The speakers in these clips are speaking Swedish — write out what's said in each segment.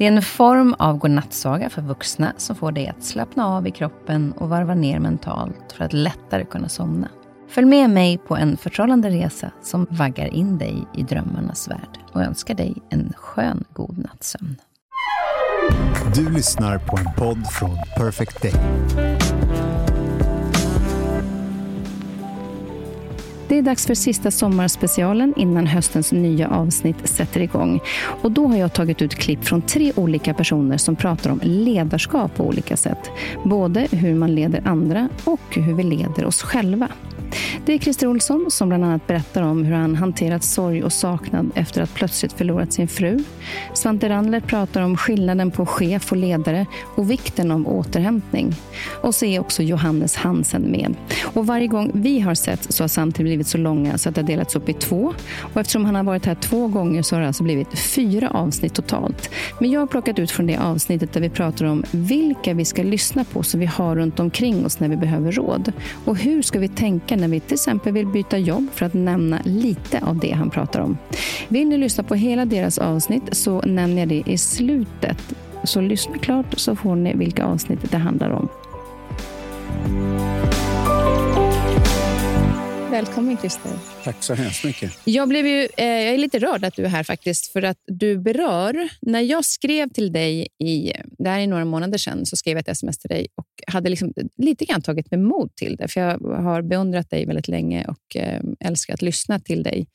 Det är en form av godnattsaga för vuxna som får dig att slappna av i kroppen och varva ner mentalt för att lättare kunna somna. Följ med mig på en förtrollande resa som vaggar in dig i drömmarnas värld och önskar dig en skön god nattsömn. Du lyssnar på en podd från Perfect Day. Det är dags för sista sommarspecialen innan höstens nya avsnitt sätter igång. Och då har jag tagit ut klipp från tre olika personer som pratar om ledarskap på olika sätt. Både hur man leder andra och hur vi leder oss själva. Det är Christer Olsson som bland annat berättar om hur han hanterat sorg och saknad efter att plötsligt förlorat sin fru. Svante Randler pratar om skillnaden på chef och ledare och vikten av återhämtning. Och så är också Johannes Hansen med. Och varje gång vi har sett så har samtidigt blivit så långa så att det har delats upp i två. Och eftersom han har varit här två gånger så har det alltså blivit fyra avsnitt totalt. Men jag har plockat ut från det avsnittet där vi pratar om vilka vi ska lyssna på som vi har runt omkring oss när vi behöver råd. Och hur ska vi tänka när vi till exempel vill byta jobb för att nämna lite av det han pratar om. Vill ni lyssna på hela deras avsnitt så nämner jag det i slutet. Så lyssna klart så får ni vilka avsnitt det handlar om. Välkommen Christer. Tack så hemskt mycket. Jag, blev ju, eh, jag är lite rörd att du är här faktiskt, för att du berör... När jag skrev till dig, i, det här är några månader sedan, så skrev jag ett sms till dig och hade liksom lite grann tagit mig mod till det, för jag har beundrat dig väldigt länge och eh, älskar att lyssna till dig.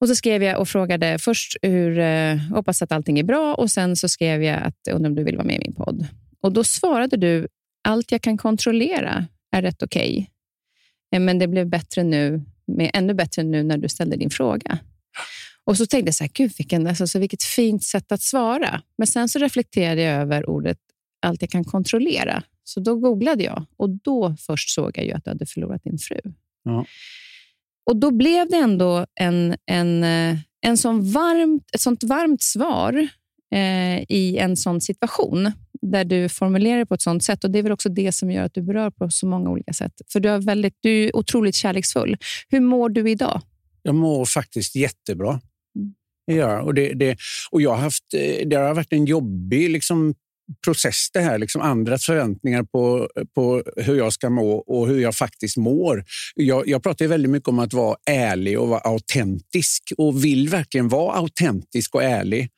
Och så skrev jag och frågade först hur, eh, hoppas att allting är bra och sen så skrev jag att undrar om du vill vara med i min podd. Och då svarade du, allt jag kan kontrollera är rätt okej. Okay. Men det blev bättre nu, med, ännu bättre nu när du ställde din fråga. Och så tänkte jag, så här, Gud, vilken, alltså, vilket fint sätt att svara. Men sen så reflekterade jag över ordet allt jag kan kontrollera. Så då googlade jag och då först såg jag ju att du hade förlorat din fru. Ja. Och då blev det ändå en, en, eh, en sån varmt, ett sånt varmt svar eh, i en sån situation där du formulerar på ett sånt sätt. Och Det är väl också det som gör att du berör på så många olika sätt. För Du, är väldigt, du är otroligt kärleksfull. Hur mår du idag? Jag mår faktiskt jättebra. Mm. Ja, och det, det, och jag har haft, eh, det har varit en jobbig liksom, process det här. Liksom andras förväntningar på, på hur jag ska må och hur jag faktiskt mår. Jag, jag pratar väldigt mycket om att vara ärlig och vara autentisk och vill verkligen vara autentisk och ärlig.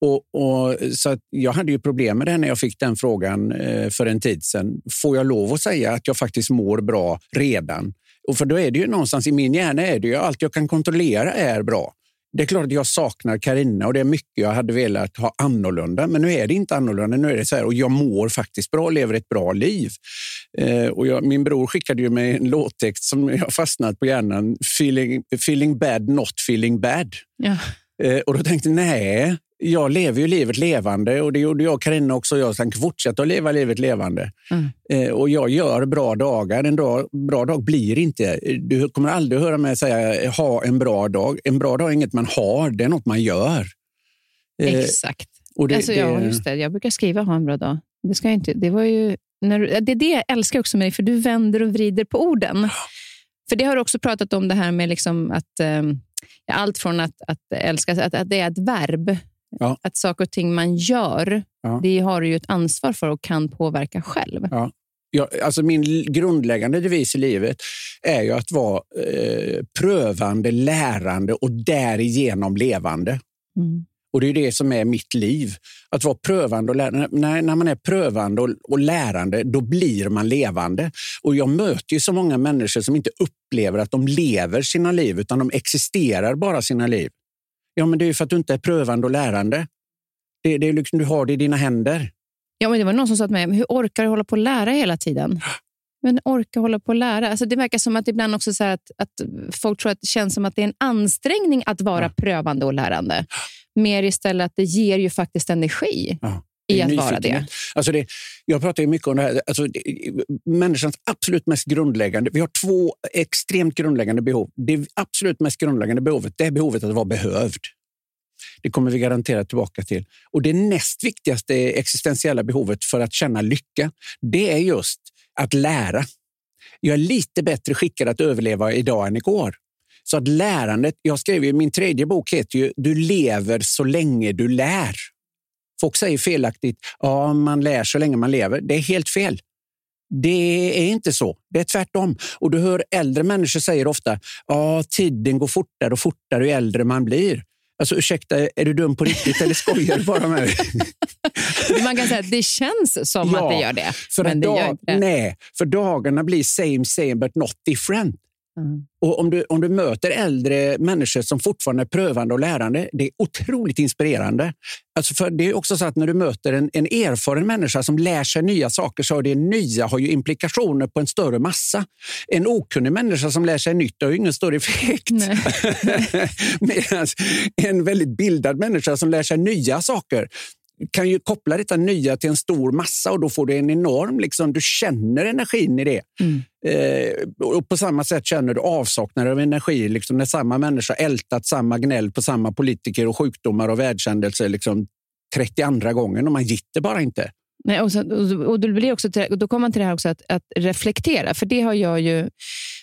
Och, och, så jag hade ju problem med det när jag fick den frågan eh, för en tid sedan. Får jag lov att säga att jag faktiskt mår bra redan? Och för då är det ju någonstans i min hjärna är det ju allt jag kan kontrollera är bra. Det är klart att jag saknar Karina och det är mycket jag hade velat ha annorlunda. Men nu är det inte annorlunda. Nu är det så här och jag mår faktiskt bra och lever ett bra liv. Eh, och jag, min bror skickade ju mig en låttext som jag fastnat på hjärnan. Feeling, feeling bad, not feeling bad. Ja. Eh, och då tänkte jag, nej, jag lever ju livet levande och det gjorde jag Karina också. Jag tänker fortsätta att leva livet levande. Mm. Eh, och jag gör bra dagar. En dag, bra dag blir inte... Du kommer aldrig höra mig säga ha en bra dag. En bra dag är inget man har, det är något man gör. Eh, Exakt. Och det, alltså, det, ja, just det. Jag brukar skriva ha en bra dag. Det, ska inte, det, var ju, när, det är det jag älskar också med dig, för du vänder och vrider på orden. För det har du också pratat om det här med liksom att eh, allt från att, att älska, att, att det är ett verb Ja. Att saker och ting man gör, ja. det har du ju ett ansvar för och kan påverka själv. Ja. Ja, alltså min grundläggande devis i livet är ju att vara eh, prövande, lärande och därigenom levande. Mm. Och Det är det som är mitt liv. Att vara prövande och lärande. När, när man är prövande och, och, lärande, då blir man levande. Och Jag möter ju så många människor som inte upplever att de lever sina liv, utan de existerar bara sina liv. Ja, men det är för att du inte är prövande och lärande. Det, det är liksom, du har det i dina händer. Ja, men det var någon som sa till mig, hur orkar du hålla på och lära hela tiden? Men orka hålla på och lära. Alltså det verkar som att ibland också så att, att folk tror att det känns som att det är en ansträngning att vara ja. prövande och lärande. Mer istället att det ger ju faktiskt energi. Ja. I att vara det. Alltså det. Jag pratar mycket om det här. Alltså det, människans absolut mest grundläggande... Vi har två extremt grundläggande behov. Det absolut mest grundläggande behovet det är behovet att vara behövd. Det kommer vi garanterat tillbaka till. Och Det näst viktigaste existentiella behovet för att känna lycka, det är just att lära. Jag är lite bättre skickad att överleva idag än igår. Så att lärandet, jag skrev ju, min tredje bok heter ju Du lever så länge du lär. Folk säger felaktigt, ja, man lär så länge man lever. Det är helt fel. Det är inte så. Det är tvärtom. Och du hör äldre människor säga ofta, ja, tiden går fortare och fortare ju äldre man blir. Alltså ursäkta, är du dum på riktigt eller skojar du bara med mig? Man kan säga att det känns som ja, att det gör det. För men det gör inte det. Nej, för dagarna blir same same but not different. Mm. Och om, du, om du möter äldre människor som fortfarande är prövande och lärande, det är otroligt inspirerande. Alltså för det är också så att när du möter en, en erfaren människa som lär sig nya saker så har det nya har ju implikationer på en större massa. En okunnig människa som lär sig nytt har ju ingen större effekt. Medan en väldigt bildad människa som lär sig nya saker kan ju koppla detta nya till en stor massa och då får du en enorm... Liksom, du känner energin i det. Mm. Eh, och På samma sätt känner du avsaknad av energi liksom, när samma människa ältat samma gnäll på samma politiker och sjukdomar och världshändelser liksom, 32 gången och man gitter bara inte. Nej, och, så, och, då, blir också till, då kommer man till det här också att, att, reflektera, för det har jag ju...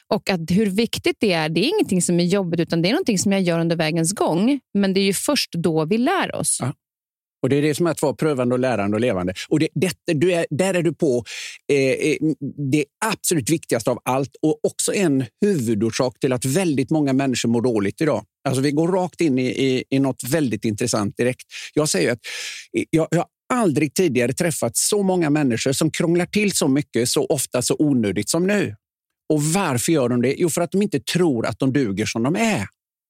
Och att hur viktigt det är, det är ingenting som är jobbigt, utan det är någonting som jag gör under vägens gång. Men det är ju först då vi lär oss. Ja. Och Det är det som är att vara prövande, och lärande och levande. Och det, det, du är, där är du på eh, eh, det absolut viktigaste av allt och också en huvudorsak till att väldigt många människor mår dåligt idag. Alltså vi går rakt in i, i, i något väldigt intressant direkt. Jag säger att eh, jag, jag aldrig tidigare träffat så många människor som krånglar till så mycket, så ofta, så onödigt som nu. Och varför gör de det? Jo, för att de inte tror att de duger som de är.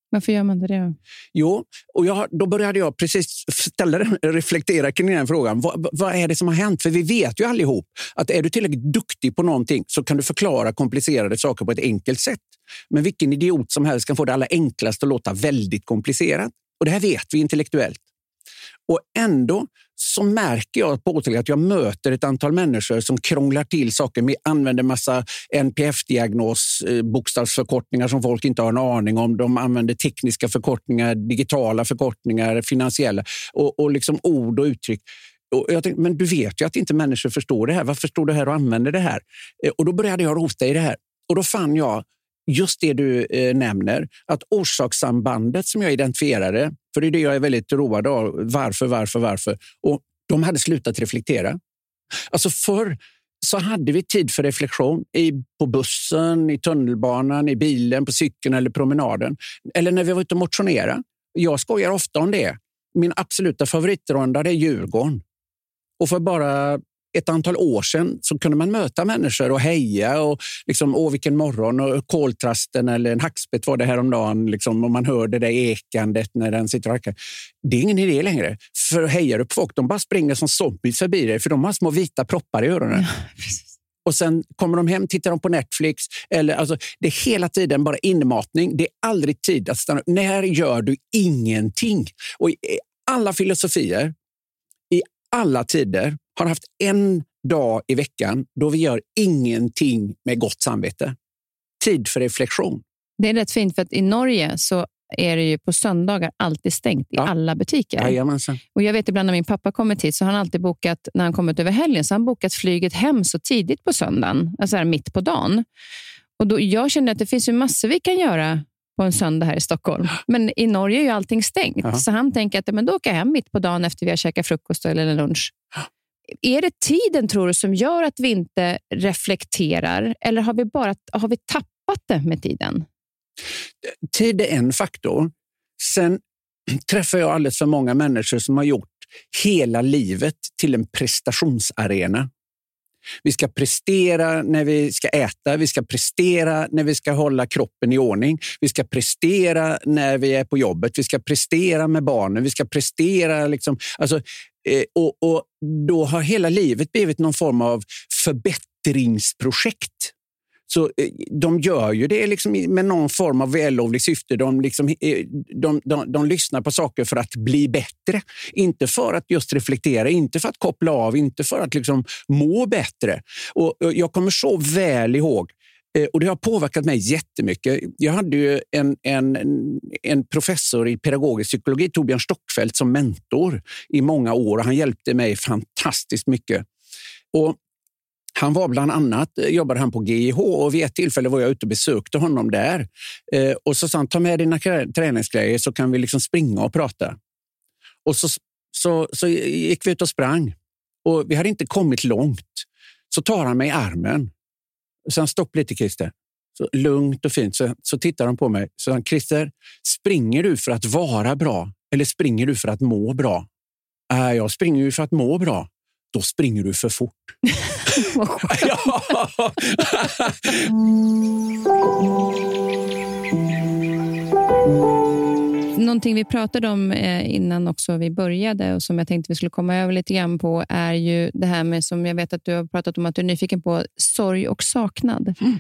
Varför gör man det? Då? Jo, och jag, då började jag precis ställa, reflektera kring den frågan. Vad, vad, är det som har hänt? För vi vet ju allihop att är du tillräckligt duktig på någonting så kan du förklara komplicerade saker på ett enkelt sätt. Men vilken idiot som helst kan få det allra enklaste att låta väldigt komplicerat. Och det här vet vi intellektuellt. Och ändå så märker jag påtagligt att jag möter ett antal människor som krånglar till saker, med, använder massa NPF-diagnos, eh, bokstavsförkortningar som folk inte har en aning om. De använder tekniska förkortningar, digitala förkortningar, finansiella och, och liksom ord och uttryck. Och jag tänkte, men du vet ju att inte människor förstår det här. Varför står du här och använder det här? Eh, och då började jag rota i det här och då fann jag just det du eh, nämner, att orsakssambandet som jag identifierade, för det är det jag är väldigt road av, varför, varför, varför, och de hade slutat reflektera. Alltså förr så hade vi tid för reflektion i, på bussen, i tunnelbanan, i bilen, på cykeln eller promenaden. Eller när vi var ute och motionerade. Jag skojar ofta om det. Min absoluta favoritrunda är Djurgården. Och för bara ett antal år sedan så kunde man möta människor och heja och liksom, åh vilken morgon och koltrasten eller en hackspett var det häromdagen liksom, och man hör det ekandet när den sitter och hackar. Det är ingen idé längre. För hejar du på folk, de bara springer som zombies förbi dig för de har små vita proppar i öronen. Ja, och sen kommer de hem, tittar de på Netflix. Eller, alltså, det är hela tiden bara inmatning. Det är aldrig tid att stanna När gör du ingenting? Och i alla filosofier, i alla tider, har haft en dag i veckan då vi gör ingenting med gott samvete. Tid för reflektion. Det är rätt fint, för att i Norge så är det ju på söndagar alltid stängt i ja. alla butiker. Jajamensan. Och jag vet ibland när min pappa kommit hit så har han alltid bokat, när han kommit över helgen, så har han bokat flyget hem så tidigt på söndagen, alltså här mitt på dagen. Och då, jag känner att det finns ju massor vi kan göra på en söndag här i Stockholm. Men i Norge är ju allting stängt. Ja. Så han tänker att men då åker jag hem mitt på dagen efter vi har käkat frukost eller lunch. Är det tiden tror du som gör att vi inte reflekterar eller har vi bara har vi tappat det med tiden? Tid är en faktor. Sen träffar jag alldeles för många människor som har gjort hela livet till en prestationsarena. Vi ska prestera när vi ska äta, vi ska prestera när vi ska hålla kroppen i ordning. Vi ska prestera när vi är på jobbet, vi ska prestera med barnen, vi ska prestera. Liksom, alltså, eh, och, och Då har hela livet blivit någon form av förbättringsprojekt så eh, de gör ju det liksom med någon form av vällovligt syfte. De, liksom, eh, de, de, de, lyssnar på saker för att bli bättre. Inte för att just reflektera, inte för att koppla av, inte för att liksom må bättre. Och jag kommer så väl ihåg eh, och Det har påverkat mig jättemycket. Jag hade ju en, en, en professor i pedagogisk psykologi, Torbjörn Stockfeldt, som mentor i många år. Han hjälpte mig fantastiskt mycket. Och han var bland annat eh, jobbade han på GIH och vid ett tillfälle var jag ute och besökte honom där. Eh, och så sa han, ta med dina träningsgrejer så kan vi liksom springa och prata. Och så, så, så gick vi ut och sprang och vi hade inte kommit långt. Så tar han mig i armen. Så han stopp lite Christer. Så lugnt och fint. Så, så tittar han på mig. Så han, Christer, springer du för att vara bra eller springer du för att må bra? Äh, jag springer ju för att må bra då springer du för fort. Någonting vi pratade om eh, innan också vi började och som jag tänkte vi skulle komma över lite grann på är ju det här med som jag vet att du har pratat om att du är nyfiken på, sorg och saknad. Mm.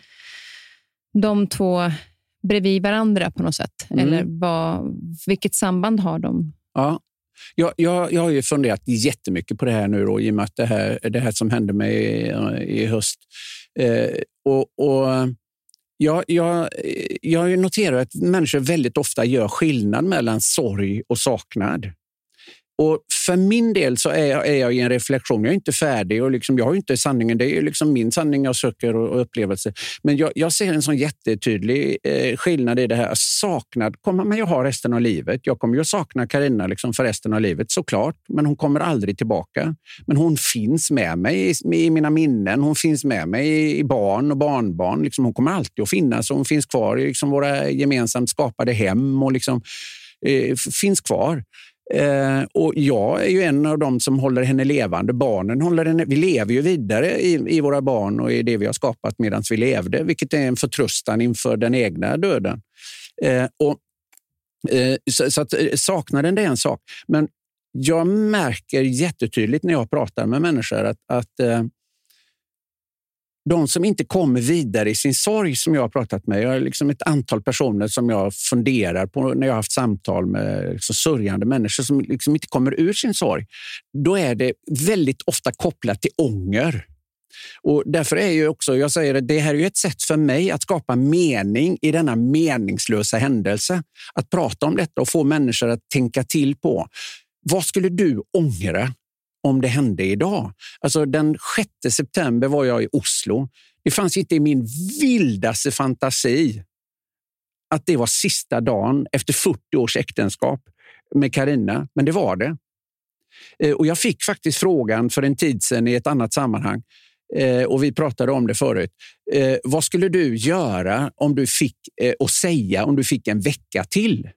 De två bredvid varandra på något sätt. Mm. Eller vad, vilket samband har de? Ja, jag, jag, jag har ju funderat jättemycket på det här nu då, i och med att det här, det här som hände mig i, i höst. Eh, och, och jag, jag, jag noterar att människor väldigt ofta gör skillnad mellan sorg och saknad. Och För min del så är jag, är jag i en reflektion. Jag är inte färdig och liksom, jag har inte sanningen. Det är liksom min sanning jag söker och, och upplevelse. Men jag, jag, ser en sån jättetydlig eh, skillnad i det här. Saknad kommer man ju ha resten av livet. Jag kommer ju att sakna Karina liksom för resten av livet såklart, men hon kommer aldrig tillbaka. Men hon finns med mig i, i mina minnen. Hon finns med mig i, i barn och barnbarn. Liksom, hon kommer alltid att finnas och hon finns kvar i liksom, våra gemensamt skapade hem och liksom, eh, finns kvar. Eh, och jag är ju en av dem som håller henne levande. Barnen håller henne, vi lever ju vidare i, i våra barn och i det vi har skapat medan vi levde, vilket är en förtröstan inför den egna döden. Eh, och, eh, så, så att, eh, saknaden det är en sak, men jag märker jättetydligt när jag pratar med människor att, att eh, de som inte kommer vidare i sin sorg som jag har pratat med. Jag har liksom ett antal personer som jag funderar på när jag har haft samtal med liksom sörjande människor som liksom inte kommer ur sin sorg. Då är det väldigt ofta kopplat till ånger. Och därför är ju också, jag säger att det här är ett sätt för mig att skapa mening i denna meningslösa händelse. Att prata om detta och få människor att tänka till på vad skulle du ångra om det hände idag. Alltså den 6 september var jag i Oslo. Det fanns inte i min vildaste fantasi att det var sista dagen efter 40 års äktenskap med Karina, men det var det. Eh, och Jag fick faktiskt frågan för en tid sedan i ett annat sammanhang eh, och vi pratade om det förut. Eh, vad skulle du göra om du fick och säga om du fick en vecka till?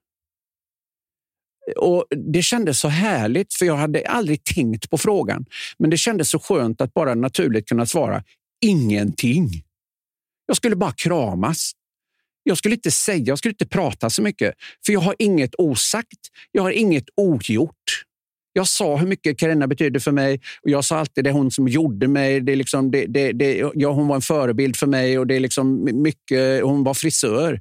Och Det kändes så härligt, för jag hade aldrig tänkt på frågan. Men det kändes så skönt att bara naturligt kunna svara ingenting. Jag skulle bara kramas. Jag skulle inte säga, jag skulle inte prata så mycket, för jag har inget osagt. Jag har inget ogjort. Jag sa hur mycket Karina betydde för mig och jag sa alltid det hon som gjorde mig. Det är liksom, det, det, det, ja, hon var en förebild för mig och det är liksom mycket, hon var frisör.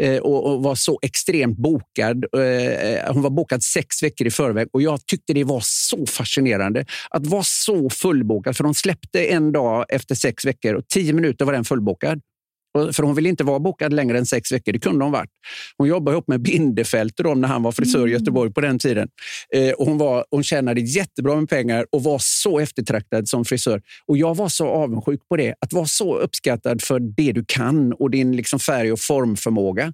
Eh, och, var så extremt bokad. Eh, eh, hon var bokad sex veckor i förväg och jag tyckte det var så fascinerande att vara så fullbokad. För de släppte en dag efter sex veckor och tio minuter var den fullbokad. För hon ville inte vara bokad längre än sex veckor. Det kunde hon varit. Hon jobbade ihop med Bindefält när han var frisör i mm. Göteborg på den tiden. Eh, och hon, var, hon tjänade jättebra med pengar och var så eftertraktad som frisör. Och Jag var så avundsjuk på det. Att vara så uppskattad för det du kan och din liksom färg och formförmåga.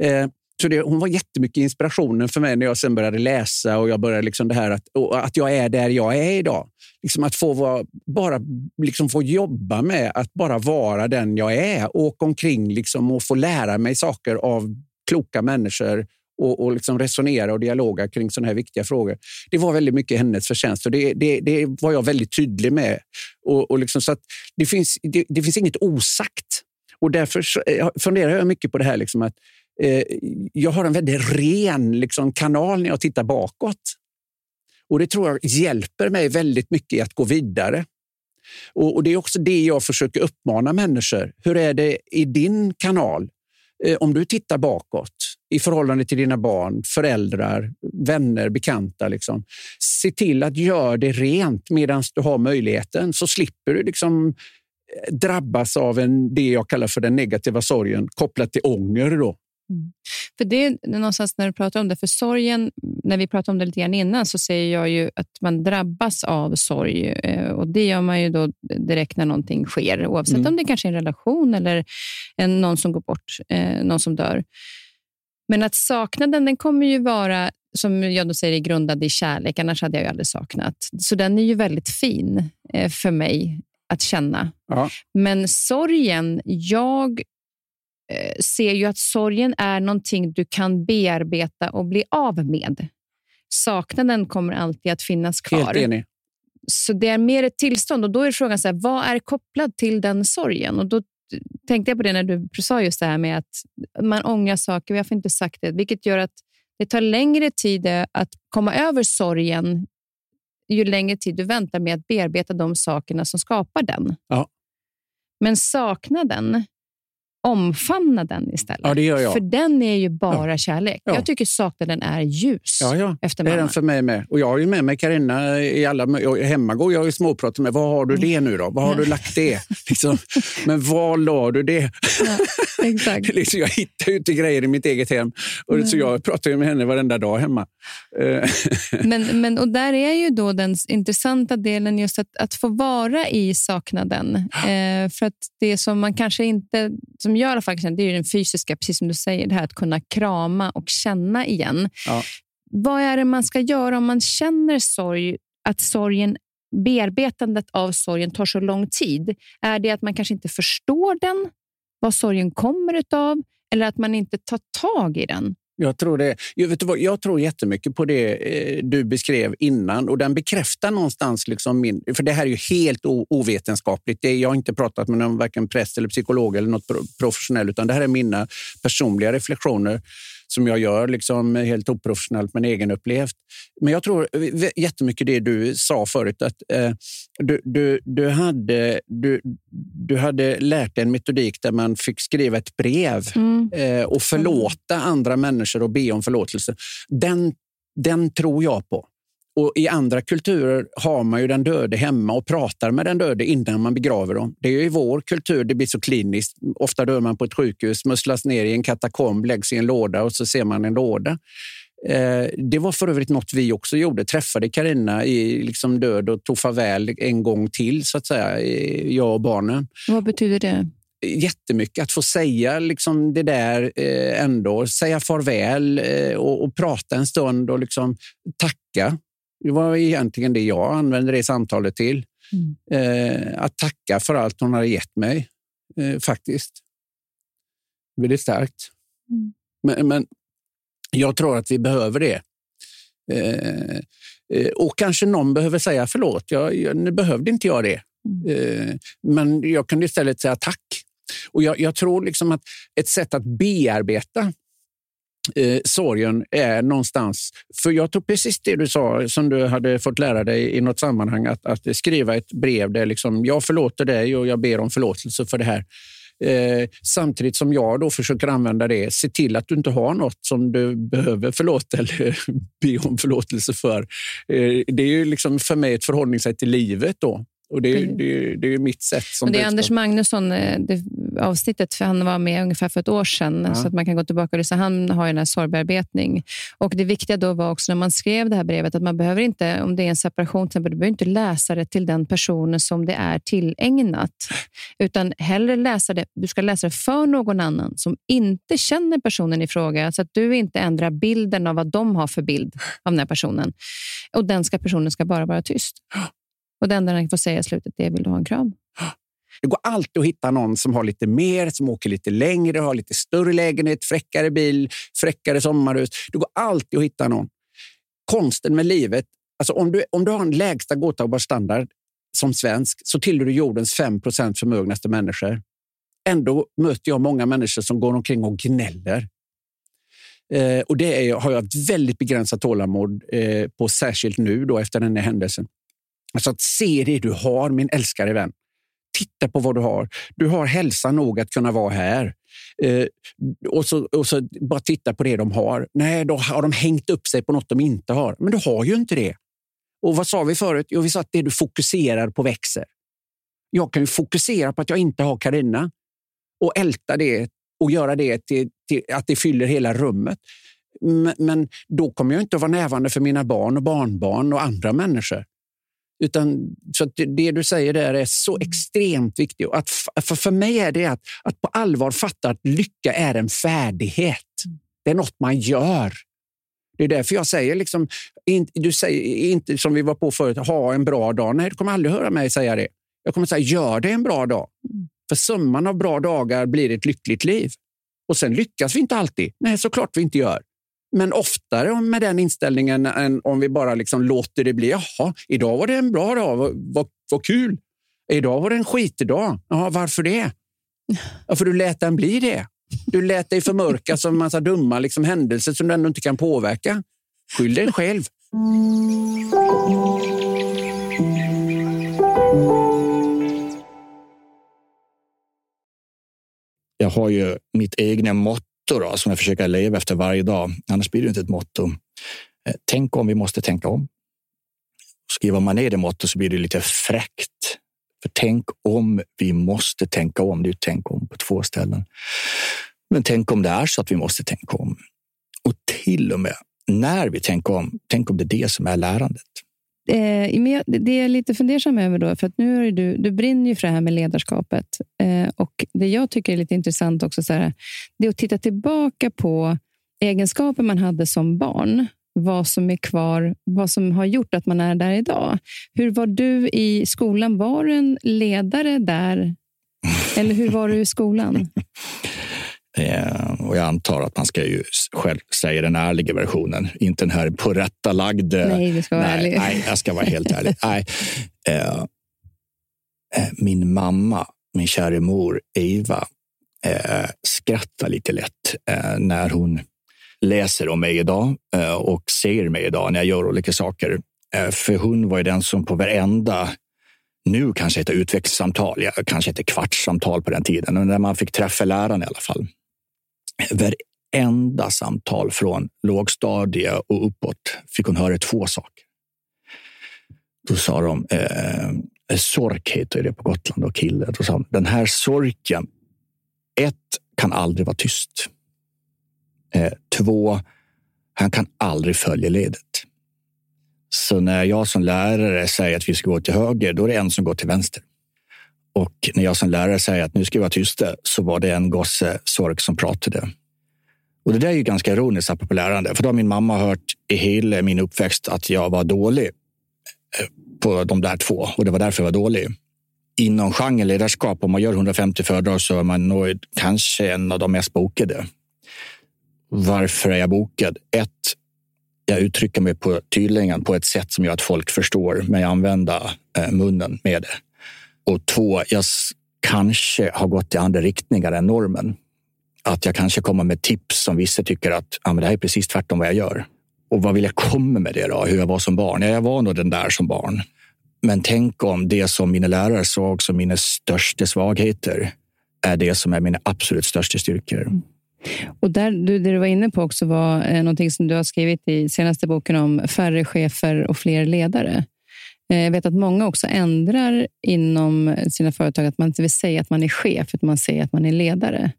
Eh, så det, hon var jättemycket inspirationen för mig när jag sen började läsa och jag började liksom det här att, att jag är där jag är idag. Liksom att få, vara, bara liksom få jobba med att bara vara den jag är. Åka omkring liksom och få lära mig saker av kloka människor och, och liksom resonera och dialoga kring sådana här viktiga frågor. Det var väldigt mycket hennes förtjänst och det, det, det var jag väldigt tydlig med. Och, och liksom så att det, finns, det, det finns inget osagt. Och därför eh, funderar jag mycket på det här liksom att eh, jag har en väldigt ren liksom, kanal när jag tittar bakåt. Och Det tror jag hjälper mig väldigt mycket i att gå vidare. Och, och Det är också det jag försöker uppmana människor. Hur är det i din kanal? Eh, om du tittar bakåt i förhållande till dina barn, föräldrar, vänner, bekanta. Liksom. Se till att göra det rent medan du har möjligheten så slipper du liksom drabbas av en, det jag kallar för den negativa sorgen kopplat till ånger. Då. Mm. För det är någonstans när du pratar om det, för sorgen, när vi pratade om det lite grann innan, så säger jag ju att man drabbas av sorg eh, och det gör man ju då direkt när någonting sker, oavsett mm. om det kanske är en relation eller en, någon som går bort, eh, någon som dör. Men att saknaden, den kommer ju vara, som jag då säger, grundad i kärlek, annars hade jag ju aldrig saknat. Så den är ju väldigt fin eh, för mig att känna. Ja. Men sorgen, jag ser ju att sorgen är någonting du kan bearbeta och bli av med. Saknaden kommer alltid att finnas kvar. Helt enig. Så det är mer ett tillstånd och då är frågan så här, vad är kopplat till den sorgen? Och då tänkte jag på det när du sa just det här med att man ångrar saker. Vi har inte sagt det, vilket gör att det tar längre tid att komma över sorgen ju längre tid du väntar med att bearbeta de sakerna som skapar den. Ja. Men saknaden, omfamna den istället. Ja, det gör jag. För den är ju bara ja. kärlek. Ja. Jag tycker saknaden är ljus ja, ja. efter Det är den för mig med. Och jag har ju med mig Karina i alla... Hemma går jag och småpratar med. Vad har du det nu då? Vad har du lagt det? Liksom. Men var la du det? Ja, exakt. liksom, jag hittar ju inte grejer i mitt eget hem. Och så jag pratar ju med henne varenda dag hemma. Eh. men, men, och där är ju då den intressanta delen just att, att få vara i saknaden. Eh, för att det som man kanske inte... Som alla fall det är den fysiska, precis som du säger, det här att kunna krama och känna igen. Ja. Vad är det man ska göra om man känner sorg, att sorgen bearbetandet av sorgen tar så lång tid? Är det att man kanske inte förstår den, vad sorgen kommer utav, eller att man inte tar tag i den? Jag tror, det, jag, vet vad, jag tror jättemycket på det eh, du beskrev innan och den bekräftar någonstans liksom min... För det här är ju helt ovetenskapligt. Det, jag har inte pratat med någon varken präst eller psykolog eller något professionell, utan det här är mina personliga reflektioner som jag gör liksom helt oprofessionellt men egenupplevt. Men jag tror jättemycket det du sa förut, att eh, du, du, du, hade, du, du hade lärt dig en metodik där man fick skriva ett brev mm. eh, och förlåta andra människor och be om förlåtelse. Den, den tror jag på. Och I andra kulturer har man ju den döde hemma och pratar med den döde innan man begraver dem. Det är i vår kultur det blir så kliniskt. Ofta dör man på ett sjukhus, musslas ner i en katakomb, läggs i en låda och så ser man en låda. Eh, det var för övrigt något vi också gjorde. Träffade Karina i liksom död och tog farväl en gång till, så att säga, jag och barnen. Vad betyder det? jättemycket att få säga liksom det där eh, ändå. Säga farväl eh, och, och, prata en stund och liksom tacka det var egentligen det jag använde det samtalet till. Mm. Eh, att tacka för allt hon hade gett mig, eh, faktiskt. Väldigt starkt. Mm. Men, men, jag tror att vi behöver det. Eh, eh och kanske någon behöver säga förlåt. Jag, jag, nu behövde inte jag det. Mm. Eh, men jag kunde istället säga tack. Och jag, jag tror liksom att ett sätt att bearbeta eh, sorgen är någonstans... För jag tror precis det du sa, som du hade fått lära dig i något sammanhang, att, att skriva ett brev där liksom, jag förlåter dig och jag ber om förlåtelse för det här. Eh, samtidigt som jag då försöker använda det, se till att du inte har något som du behöver förlåta eller be om förlåtelse för. Eh, det är ju liksom för mig ett förhållningssätt till livet. då. Och det, är, det, det är mitt sätt. Som det är Anders Magnusson, eh, det avsnittet, för han var med ungefär för ett år sedan, ja. så att man kan gå tillbaka och Han har ju den här sorgbearbetning. Och det viktiga då var också när man skrev det här brevet att man behöver inte, om det är en separation, till exempel, du behöver inte läsa det till den personen som det är tillägnat, utan hellre läsa det, du ska läsa det för någon annan som inte känner personen i fråga, så att du inte ändrar bilden av vad de har för bild av den här personen. Och den ska, personen ska bara vara tyst. Och det enda den får säga i slutet är vill du ha en kram? Det går alltid att hitta någon som har lite mer, som åker lite längre, har lite större lägenhet, fräckare bil, fräckare sommarhus. Det går alltid att hitta någon. Konsten med livet, alltså om du, om du har en lägsta godtagbar standard som svensk så tillhör du jordens 5% förmögnaste människor. Ändå möter jag många människor som går omkring och gnäller. Eh, och det är, har jag ett väldigt begränsat tålamod eh, på, särskilt nu då, efter den här händelsen. Alltså att se det du har, min älskade vän. Titta på vad du har. Du har hälsa nog att kunna vara här. Eh, och, så, och så bara titta på det de har. Nej, då har de hängt upp sig på något de inte har. Men du har ju inte det. Och vad sa vi förut? Jo, vi sa att det du fokuserar på växer. Jag kan ju fokusera på att jag inte har Karina och älta det och göra det till, till att det fyller hela rummet. Men då kommer jag inte att vara närvarande för mina barn och barnbarn och andra människor. Utan, så det du säger där är så mm. extremt viktigt. Att, för, för mig är det att, att på allvar fatta att lycka är en färdighet. Mm. Det är något man gör. Det är därför jag säger, liksom, du säger inte som vi var på förut, ha en bra dag. Nej, du kommer aldrig höra mig säga det. Jag kommer säga, gör det en bra dag. Mm. För summan av bra dagar blir ett lyckligt liv. Och sen lyckas vi inte alltid. Nej, såklart vi inte gör. Men oftare med den inställningen än om vi bara liksom låter det bli. Jaha, idag var det en bra dag. Vad, vad, vad kul. Idag var det en skitdag. Jaha, varför det? Ja, för du lät den bli det. Du lät dig förmörkas av en massa dumma liksom, händelser som du ändå inte kan påverka. Skyll dig själv. Jag har ju mitt egna motto då, som jag försöker leva efter varje dag. Annars blir det inte ett motto. Eh, tänk om vi måste tänka om. Skriver man ner det motto så blir det lite fräckt. För tänk om vi måste tänka om. Det är tänk om på två ställen. Men tänk om det är så att vi måste tänka om. Och till och med när vi tänker om, tänk om det är det som är lärandet. Eh, men jag, det är jag lite fundersam över, då, för att nu är du, du brinner ju för det här med ledarskapet. Eh, och Det jag tycker är lite intressant också, så här, det är att titta tillbaka på egenskaper man hade som barn. Vad som är kvar, vad som har gjort att man är där idag. Hur var du i skolan? Var du en ledare där? Eller hur var du i skolan? Eh, och jag antar att man ska ju själv säga den ärliga versionen, inte den här på rätta lagd. Nej, du ska vara nej, ärlig. Nej, jag ska vara helt ärlig. nej. Eh, eh, min mamma, min kära mor Eva, eh, skrattar lite lätt när hon läser om mig idag och ser mig idag när jag gör olika saker. För hon var ju den som på varenda nu kanske heter utvecklingssamtal, ja, kanske heter kvartssamtal på den tiden, men när man fick träffa läraren i alla fall varenda samtal från lågstadie och uppåt fick hon höra två saker. Då sa de, eh, sork heter det på Gotland och kille. Då sa de, den här sorken, ett, kan aldrig vara tyst. Eh, två, han kan aldrig följa ledet. Så när jag som lärare säger att vi ska gå till höger, då är det en som går till vänster. Och när jag som lärare säger att nu ska vi vara tysta så var det en gosse sork som pratade. Och det där är ju ganska ironiskt apropå lärande, för då har min mamma hört i hela min uppväxt att jag var dålig eh, på de där två och det var därför jag var dålig. Inom genren ledarskap, om man gör 150 föredrag så är man nog kanske en av de mest bokade. Varför är jag bokad? Ett, jag uttrycker mig på tydligen på ett sätt som gör att folk förstår, men jag använder eh, munnen med det. Och två, jag kanske har gått i andra riktningar än normen. Att jag kanske kommer med tips som vissa tycker att ja, men det här är precis tvärtom vad jag gör. Och vad vill jag komma med det då? Hur jag var som barn? Ja, jag var nog den där som barn. Men tänk om det som mina lärare såg som mina största svagheter är det som är mina absolut största styrkor. Mm. Och där, du, det du var inne på också var eh, någonting som du har skrivit i senaste boken om färre chefer och fler ledare. Eh, jag vet att många också ändrar inom sina företag att man inte vill säga att man är chef, utan man säger att man är ledare.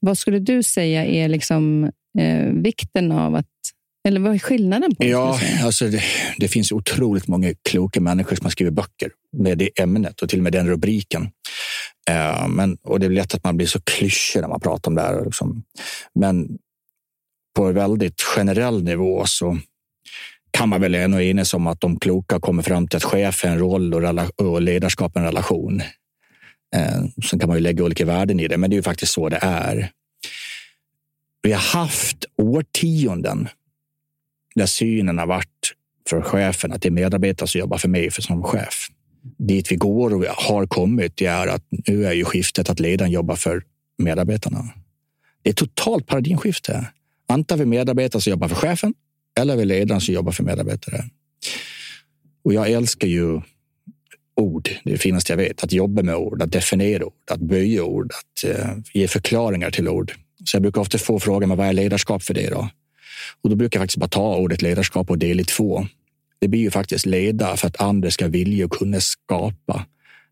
Vad skulle du säga är liksom, eh, vikten av att eller vad är skillnaden? på Ja, alltså det, det, finns otroligt många kloka människor som har skrivit böcker med det ämnet och till och med den rubriken. Uh, men, och det är lätt att man blir så klyschig när man pratar om det här. Liksom. Men på väldigt generell nivå så kan man väl ändå enas om att de kloka kommer fram till att chef är en roll och, och ledarskap en relation. Eh, sen kan man ju lägga olika värden i det, men det är ju faktiskt så det är. Vi har haft årtionden där synen har varit för chefen att det är medarbetare som jobbar för mig för som chef. Dit vi går och har kommit det är att nu är ju skiftet att ledaren jobbar för medarbetarna. Det är ett totalt paradigmskifte. Antar vi medarbetare som jobbar för chefen eller vi ledaren som jobbar för medarbetare. Och jag älskar ju ord, det finaste jag vet. Att jobba med ord, att definiera ord, att böja ord, att uh, ge förklaringar till ord. Så jag brukar ofta få frågan, vad är ledarskap för dig då? Och då brukar jag faktiskt bara ta ordet ledarskap och dela i två. Det blir ju faktiskt leda för att andra ska vilja och kunna skapa.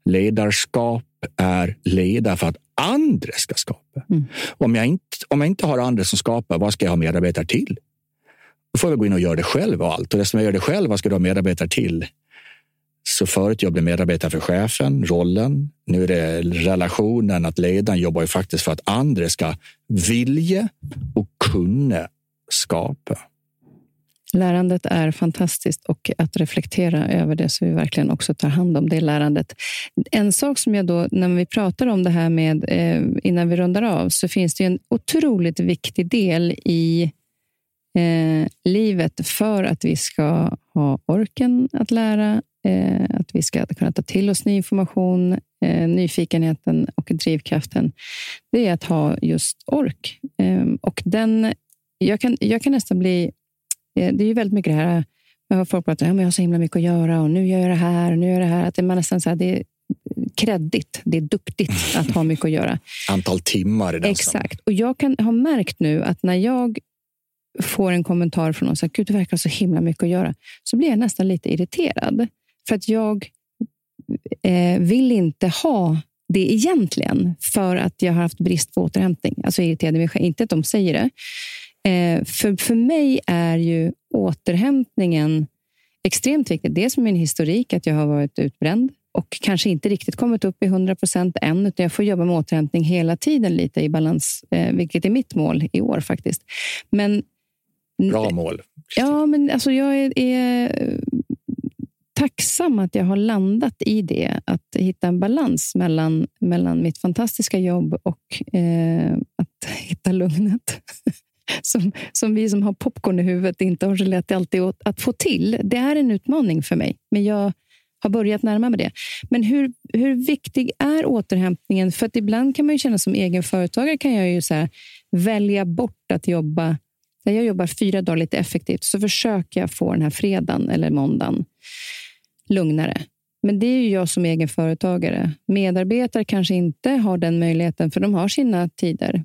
Ledarskap är leda för att andra ska skapa. Mm. Om, jag inte, om jag inte har andra som skapar, vad ska jag ha medarbetare till? Då får jag gå in och göra det själv och allt. Och eftersom jag gör det själv, vad ska du ha medarbetare till? Så förut jag blev medarbetare för chefen, rollen. Nu är det relationen, att ledaren jobbar ju faktiskt för att andra ska vilja och kunna skapa. Lärandet är fantastiskt och att reflektera över det så vi verkligen också tar hand om det lärandet. En sak som jag då, när vi pratar om det här med eh, innan vi rundar av, så finns det en otroligt viktig del i eh, livet för att vi ska ha orken att lära, eh, att vi ska kunna ta till oss ny information, eh, nyfikenheten och drivkraften. Det är att ha just ork. Eh, och den, jag, kan, jag kan nästan bli... Eh, det är ju väldigt mycket det här jag hör folk prata om att jag har så himla mycket att göra och nu gör jag det här och nu gör jag det här. Att det, man nästan så här, det är kreddigt, det är duktigt att ha mycket att göra. Antal timmar. I Exakt. Och jag kan ha märkt nu att när jag får en kommentar från någon som Gud, det verkar så himla mycket att göra, så blir jag nästan lite irriterad. För att jag eh, vill inte ha det egentligen, för att jag har haft brist på återhämtning. Alltså irriterad mig själv. Inte att de säger det. Eh, för, för mig är ju återhämtningen extremt viktig. Dels med min historik, att jag har varit utbränd och kanske inte riktigt kommit upp i 100 procent än, utan jag får jobba med återhämtning hela tiden lite i balans, eh, vilket är mitt mål i år faktiskt. Men Bra mål. Ja, men alltså jag är, är, tacksam att jag har landat i det. Att hitta en balans mellan, mellan mitt fantastiska jobb och eh, att hitta lugnet. Som, som vi som har popcorn i huvudet inte har så lätt alltid att, att få till. Det är en utmaning för mig, men jag har börjat närma mig det. Men hur, hur viktig är återhämtningen? För ibland kan man ju känna som egen företagare kan jag ju så välja bort att jobba när jag jobbar fyra dagar lite effektivt så försöker jag få den här fredagen eller måndagen lugnare. Men det är ju jag som egen företagare. Medarbetare kanske inte har den möjligheten, för de har sina tider.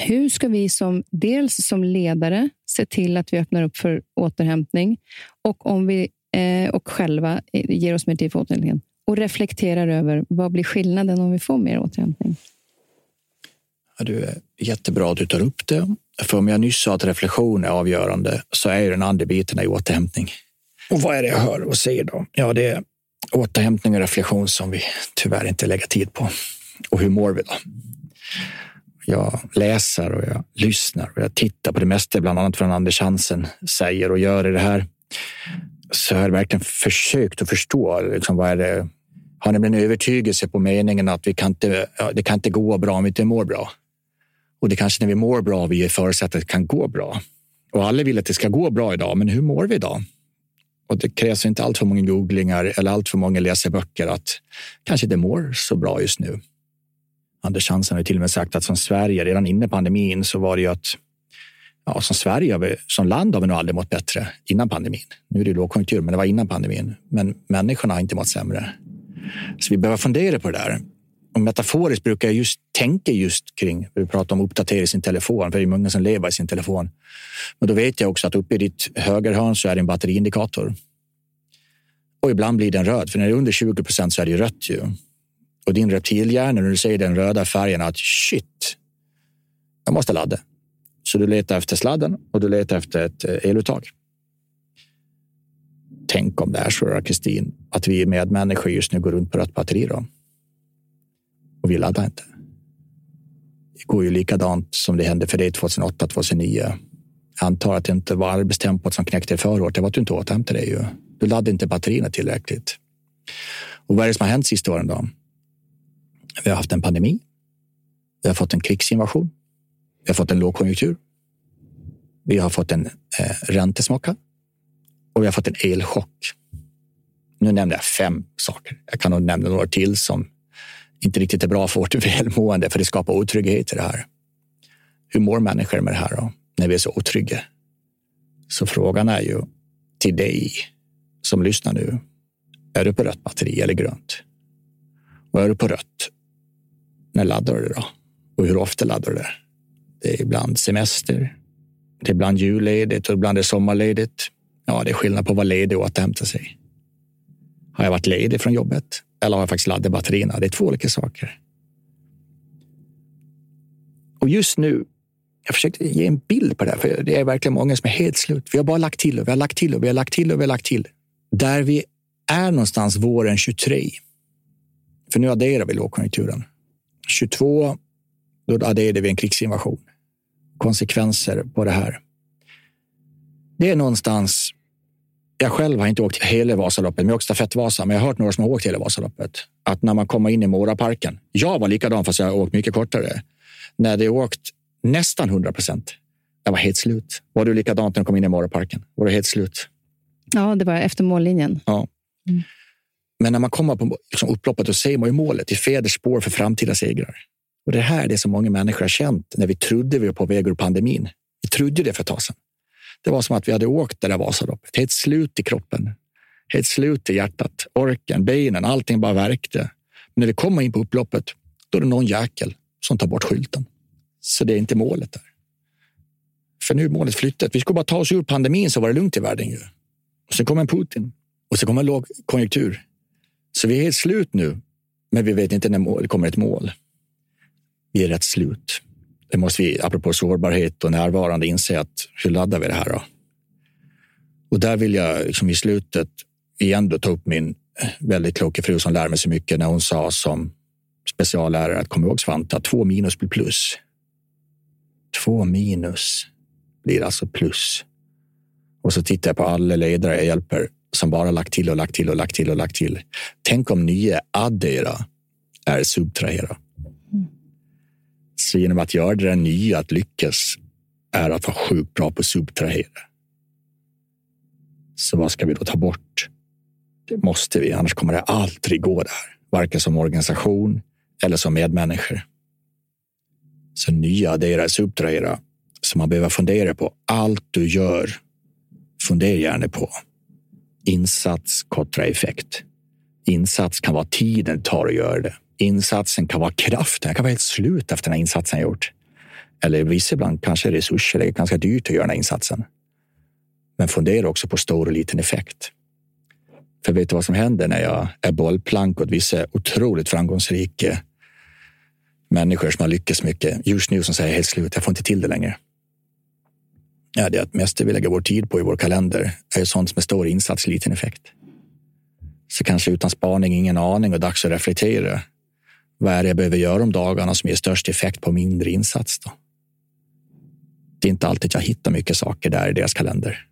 Hur ska vi som dels som ledare se till att vi öppnar upp för återhämtning och om vi eh, och själva eh, ger oss mer tid för återhämtning och reflekterar över vad blir skillnaden om vi får mer återhämtning? Du är jättebra att du tar upp det för om jag nyss sa att reflektion är avgörande så är ju den andra biten i återhämtning. Och vad är det jag hör och ser då? Ja, det är återhämtning och reflektion som vi tyvärr inte lägger tid på. Och hur mår vi då? Jag läser och jag lyssnar och jag tittar på det mesta, bland annat från Anders Hansen säger och gör i det här. Så jag har verkligen försökt att förstå liksom, vad är det har nämligen övertygelse på meningen att vi kan inte, det kan inte gå bra om vi inte mår bra. Och det är kanske när vi mår bra vi förutsätter att det kan gå bra. Och alla vill att det ska gå bra idag, men hur mår vi idag? Och det krävs inte allt för många googlingar eller allt för många läseböcker att kanske det mår så bra just nu. Anders Hansen har till och med sagt att som Sverige, redan innan pandemin, så var det ju att ja, som Sverige, som land har vi nog aldrig mått bättre innan pandemin. Nu är det lågkonjunktur, men det var innan pandemin. Men människorna har inte mått sämre. Så vi behöver fundera på det där och metaforiskt brukar jag just tänka just kring, vi pratar om att uppdatera sin telefon, för det är många som lever i sin telefon. Men då vet jag också att uppe i ditt högerhörn så är det en batteriindikator. Och ibland blir den röd, för när det är under 20 procent så är det rött. Ju. Och din reptilhjärna, när du ser den röda färgen, att shit, jag måste ladda. Så du letar efter sladden och du letar efter ett eh, eluttag. Tänk om det är så, Kristin, att vi medmänniskor just nu går runt på rött batteri. Då och vi laddade inte. Det går ju likadant som det hände för dig 2008, 2009. Jag antar att det inte var arbetstempot som knäckte förra året. Det var att du inte återhämtade dig. Ju. Du laddade inte batterierna tillräckligt. Och vad är det som har hänt sista åren då? Vi har haft en pandemi. Vi har fått en krigsinvasion. Vi har fått en lågkonjunktur. Vi har fått en eh, räntesmocka och vi har fått en elchock. Nu nämnde jag fem saker. Jag kan nog nämna några till som inte riktigt är bra för vårt välmående, för det skapar otrygghet i det här. Hur mår människor med det här då, när vi är så otrygga? Så frågan är ju till dig som lyssnar nu. Är du på rött batteri eller grönt? Och är du på rött, när laddar du då? Och hur ofta laddar du det? Det är ibland semester, det är ibland julledigt och ibland är sommarledigt. Ja, det är skillnad på att vara ledig och återhämta sig. Har jag varit ledig från jobbet eller har jag faktiskt laddat batterierna? Det är två olika saker. Och just nu, jag försökte ge en bild på det här, för det är verkligen många som är helt slut. Vi har bara lagt till och vi har lagt till och vi har lagt till och vi har lagt till. Där vi är någonstans våren 23. För nu adderar vi lågkonjunkturen. 22, då adderade vi en krigsinvasion. Konsekvenser på det här. Det är någonstans jag själv har inte åkt hela Vasaloppet, men jag har åkt stafettvasa. Men jag har hört några som har åkt hela Vasaloppet. Att när man kommer in i Moraparken. Jag var likadan fast jag har åkt mycket kortare. När det åkt nästan 100 procent. Jag var helt slut. Var du likadant när du kom in i Moraparken? Var du helt slut? Ja, det var efter mållinjen. Ja. Mm. Men när man kommer på liksom upploppet och ser man ju målet i Feders spår för framtida segrar. Och det här är det som många människor har känt när vi trodde vi var på väg ur pandemin. Vi trodde det för ett tag sedan. Det var som att vi hade åkt det där Vasaloppet. Helt slut i kroppen. Helt slut i hjärtat. Orken, benen, allting bara verkte. Men när vi kommer in på upploppet, då är det någon jäkel som tar bort skylten. Så det är inte målet där. För nu är målet flyttat. Vi ska bara ta oss ur pandemin så var det lugnt i världen. Ju. Och sen kommer en Putin och så kommer en lågkonjunktur. Så vi är helt slut nu, men vi vet inte när det kommer ett mål. Vi är rätt slut. Det måste vi, apropå sårbarhet och närvarande, inse att hur laddar vi det här? Då? Och där vill jag liksom i slutet igen då ta upp min väldigt kloka fru som lär mig så mycket när hon sa som speciallärare att kom ihåg Svante, att två minus blir plus. Två minus blir alltså plus. Och så tittar jag på alla ledare jag hjälper som bara lagt till och lagt till och lagt till och lagt till. Tänk om nya addera är subtrahera plats genom att göra det nya att lyckas är att vara sjukt bra på att subtrahera. Så vad ska vi då ta bort? Det måste vi, annars kommer det aldrig gå där. Varken som organisation eller som medmänniskor. Så nya addera, subtrahera. som man behöver fundera på allt du gör. Fundera gärna på insats kontra effekt. Insats kan vara tiden det tar att göra det insatsen kan vara kraften. Jag kan vara helt slut efter den här insatsen jag gjort. Eller vissa ibland kanske resurser. Det är ganska dyrt att göra den här insatsen. Men fundera också på stor och liten effekt. För vet du vad som händer när jag är bollplank åt vissa otroligt framgångsrika människor som har lyckats mycket just nu som säger helt slut. Jag får inte till det längre. Ja, det är att mest vi lägger vår tid på i vår kalender är sånt som är stor insats, liten effekt. Så kanske utan spaning, ingen aning och dags att reflektera vad är det jag behöver göra om dagarna som ger störst effekt på mindre insats? Då? Det är inte alltid jag hittar mycket saker där i deras kalender.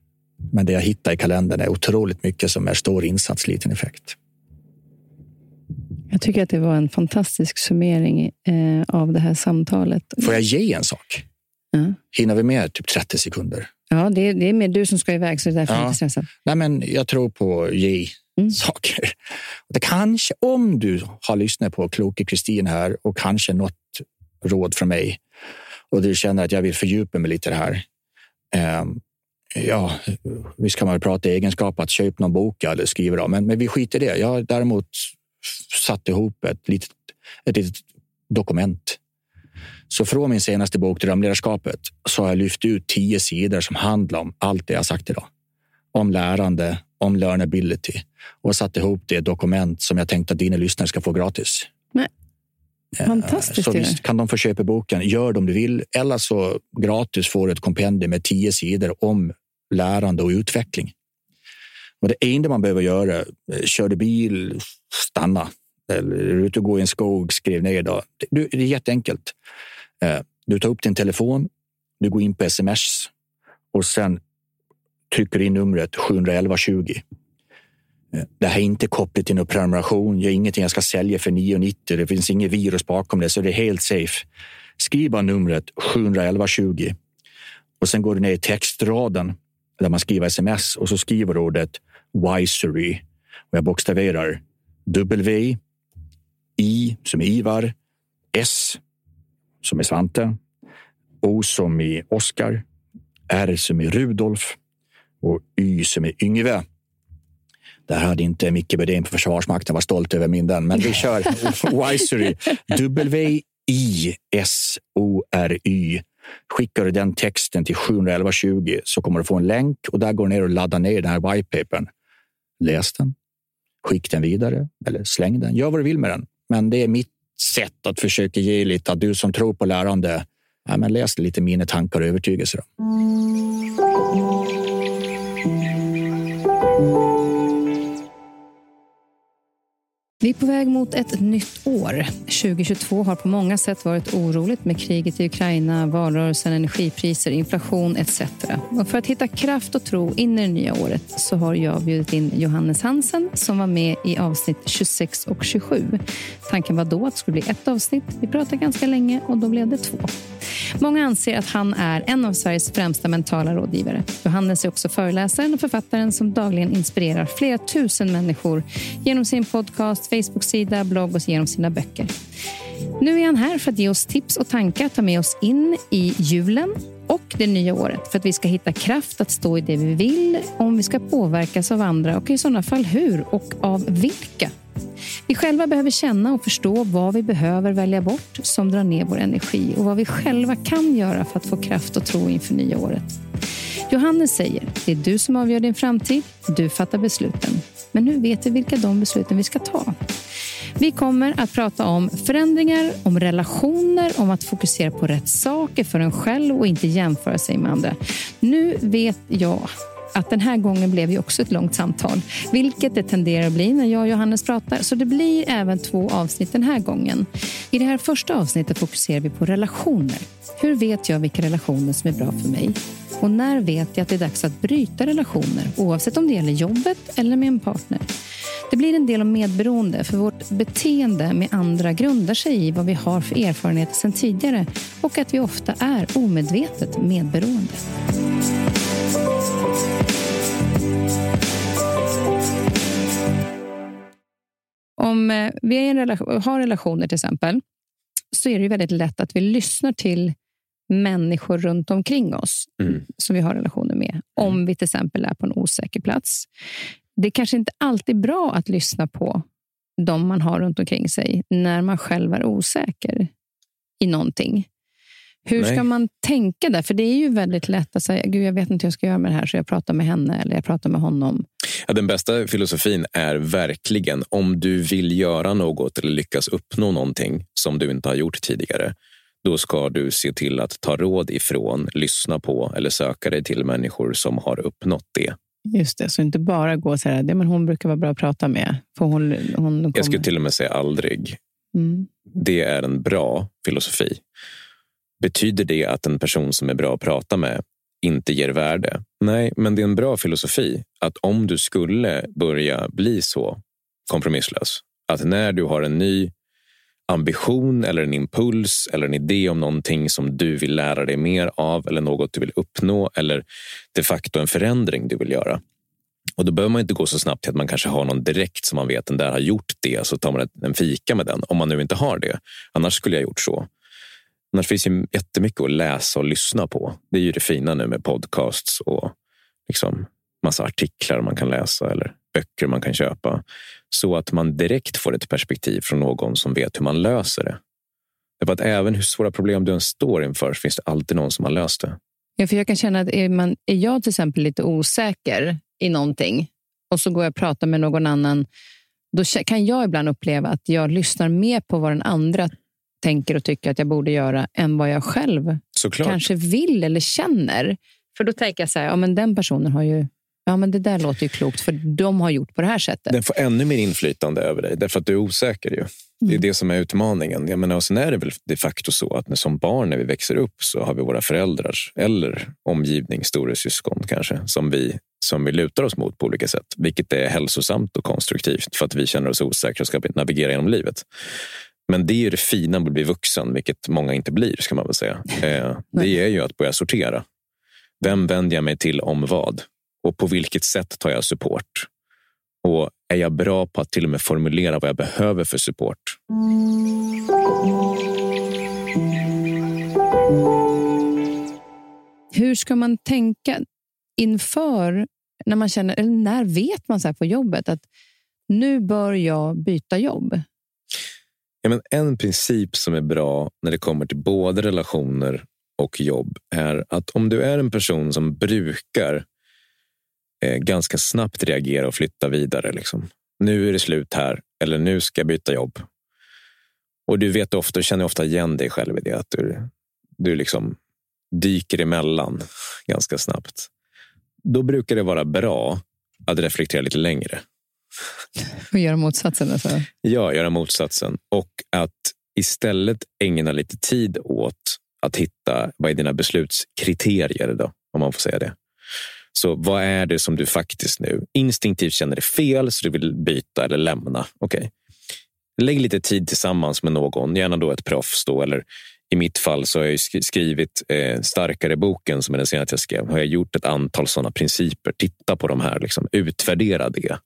Men det jag hittar i kalendern är otroligt mycket som är stor insats, liten effekt. Jag tycker att det var en fantastisk summering eh, av det här samtalet. Får jag ge en sak? Ja. Hinner vi med typ 30 sekunder? Ja, det är, det är mer du som ska iväg, så det är därför ja. jag inte stressad. Nej, men jag tror på ge mm. saker. Det kanske, om du har lyssnat på kloke Kristin här och kanske något råd från mig och du känner att jag vill fördjupa mig lite i det här. Um, ja, visst kan man väl prata egenskap att köpa någon bok eller skriva om, men, men vi skiter i det. Jag har däremot satt ihop ett litet, ett litet dokument. Så från min senaste bok Drömledarskapet så har jag lyft ut tio sidor som handlar om allt det jag sagt idag. Om lärande, om learnability och satt ihop det dokument som jag tänkte att dina lyssnare ska få gratis. Nej. Fantastiskt. Så visst kan de få köpa boken. Gör det om du vill. Eller så gratis får du ett kompendium med tio sidor om lärande och utveckling. Och det enda man behöver göra, kör du bil, stanna. Eller är du ute och går i en skog, skriv ner det. Det är jätteenkelt. Eh, du tar upp din telefon, du går in på sms och sen trycker in numret 71120. Eh, det här är inte kopplat till någon prenumeration. Jag är ingenting jag ska sälja för 9,90. Det finns inget virus bakom det, så det är helt safe. Skriv bara numret 71120 och sen går du ner i textraden där man skriver sms och så skriver du ordet Wisery och jag bokstaverar W, I som är Ivar, S som är Svante, O som i Oskar, R som i Rudolf och Y som är Yngve. Där hade inte Micke Bedin på Försvarsmakten varit stolt över min den, men vi kör Wisery. W-I-S-O-R-Y. Skickar du den texten till 71120 så kommer du få en länk och där går du ner och laddar ner den här whitepapern. Läs den, skicka den vidare eller släng den. Gör vad du vill med den. Men det är mitt sätt att försöka ge lite att du som tror på lärande, ja, men läs lite mina tankar och övertygelser. Vi är på väg mot ett nytt år. 2022 har på många sätt varit oroligt med kriget i Ukraina, valrörelsen, energipriser, inflation etc. Och för att hitta kraft och tro in i det nya året så har jag bjudit in Johannes Hansen som var med i avsnitt 26 och 27. Tanken var då att det skulle bli ett avsnitt. Vi pratade ganska länge och då blev det två. Många anser att han är en av Sveriges främsta mentala rådgivare. Johannes är också föreläsaren och författaren som dagligen inspirerar flera tusen människor genom sin podcast, Facebook-sida, blogg och genom sina böcker. Nu är han här för att ge oss tips och tankar att ta med oss in i julen och det nya året för att vi ska hitta kraft att stå i det vi vill, om vi ska påverkas av andra och i sådana fall hur och av vilka. Vi själva behöver känna och förstå vad vi behöver välja bort som drar ner vår energi och vad vi själva kan göra för att få kraft och tro inför nya året. Johannes säger, det är du som avgör din framtid, du fattar besluten. Men nu vet vi vilka de besluten vi ska ta. Vi kommer att prata om förändringar, om relationer, om att fokusera på rätt saker för en själv och inte jämföra sig med andra. Nu vet jag att den här gången blev ju också ett långt samtal, vilket det tenderar att bli när jag och Johannes pratar. Så det blir även två avsnitt den här gången. I det här första avsnittet fokuserar vi på relationer. Hur vet jag vilka relationer som är bra för mig? Och när vet jag att det är dags att bryta relationer, oavsett om det gäller jobbet eller med en partner? Det blir en del om medberoende, för vårt beteende med andra grundar sig i vad vi har för erfarenheter sedan tidigare och att vi ofta är omedvetet medberoende. Om eh, vi relation, har relationer till exempel, så är det väldigt lätt att vi lyssnar till människor runt omkring oss mm. som vi har relationer med. Om mm. vi till exempel är på en osäker plats. Det är kanske inte alltid är bra att lyssna på de man har runt omkring sig när man själv är osäker i någonting. Hur Nej. ska man tänka där? För det är ju väldigt lätt att säga, Gud, jag vet inte hur jag ska göra med det här, så jag pratar med henne eller jag pratar med honom. Ja, den bästa filosofin är verkligen om du vill göra något eller lyckas uppnå någonting som du inte har gjort tidigare. Då ska du se till att ta råd ifrån, lyssna på eller söka dig till människor som har uppnått det. Just det, så inte bara gå och säga att hon brukar vara bra att prata med. För hon, hon Jag skulle till och med säga aldrig. Mm. Det är en bra filosofi. Betyder det att en person som är bra att prata med inte ger värde? Nej, men det är en bra filosofi att om du skulle börja bli så kompromisslös, att när du har en ny ambition eller en impuls eller en idé om någonting som du vill lära dig mer av eller något du vill uppnå eller de facto en förändring du vill göra. Och Då behöver man inte gå så snabbt till att man kanske har någon direkt som man vet den där har gjort det, så tar man en fika med den. Om man nu inte har det. Annars skulle jag gjort så. Annars finns ju jättemycket att läsa och lyssna på. Det är ju det fina nu med podcasts och liksom massa artiklar man kan läsa eller böcker man kan köpa. Så att man direkt får ett perspektiv från någon som vet hur man löser det. Därför att även hur svåra problem du än står inför så finns det alltid någon som har löst det. Ja, för jag kan känna att är, man, är jag till exempel lite osäker i någonting och så går jag och pratar med någon annan, då kan jag ibland uppleva att jag lyssnar mer på vad den andra tänker och tycker att jag borde göra än vad jag själv Såklart. kanske vill eller känner. För då tänker jag så här, ja, men den personen har ju Ja, men det där låter ju klokt, för de har gjort på det här sättet. Den får ännu mer inflytande över dig, därför att du är osäker. Ju. Det är mm. det som är utmaningen. Jag menar, och sen är det väl de facto så att när, som barn när vi växer upp så har vi våra föräldrar eller omgivning, storasyskon kanske, som vi, som vi lutar oss mot på olika sätt. Vilket är hälsosamt och konstruktivt för att vi känner oss osäkra och ska navigera genom livet. Men det är det fina med att bli vuxen, vilket många inte blir. ska man väl säga. Eh, det är ju att börja sortera. Vem vänder jag mig till om vad? Och på vilket sätt tar jag support? Och är jag bra på att till och med formulera vad jag behöver för support? Hur ska man tänka inför när man känner, eller när vet man så på jobbet att nu bör jag byta jobb? Ja, men en princip som är bra när det kommer till både relationer och jobb är att om du är en person som brukar eh, ganska snabbt reagera och flytta vidare. Liksom. Nu är det slut här, eller nu ska jag byta jobb. Och du vet ofta, känner ofta igen dig själv i det. Att du, du liksom dyker emellan ganska snabbt. Då brukar det vara bra att reflektera lite längre. Och göra motsatsen? Alltså. Ja, göra motsatsen. Och att istället ägna lite tid åt att hitta vad är dina beslutskriterier, då, om man får säga det. Så vad är det som du faktiskt nu instinktivt känner är fel så du vill byta eller lämna? Okay. Lägg lite tid tillsammans med någon, gärna då ett proffs. Då, eller I mitt fall så har jag skrivit eh, Starkare boken, som är den senaste jag skrev. har jag gjort ett antal sådana principer. Titta på de här, liksom, utvärdera det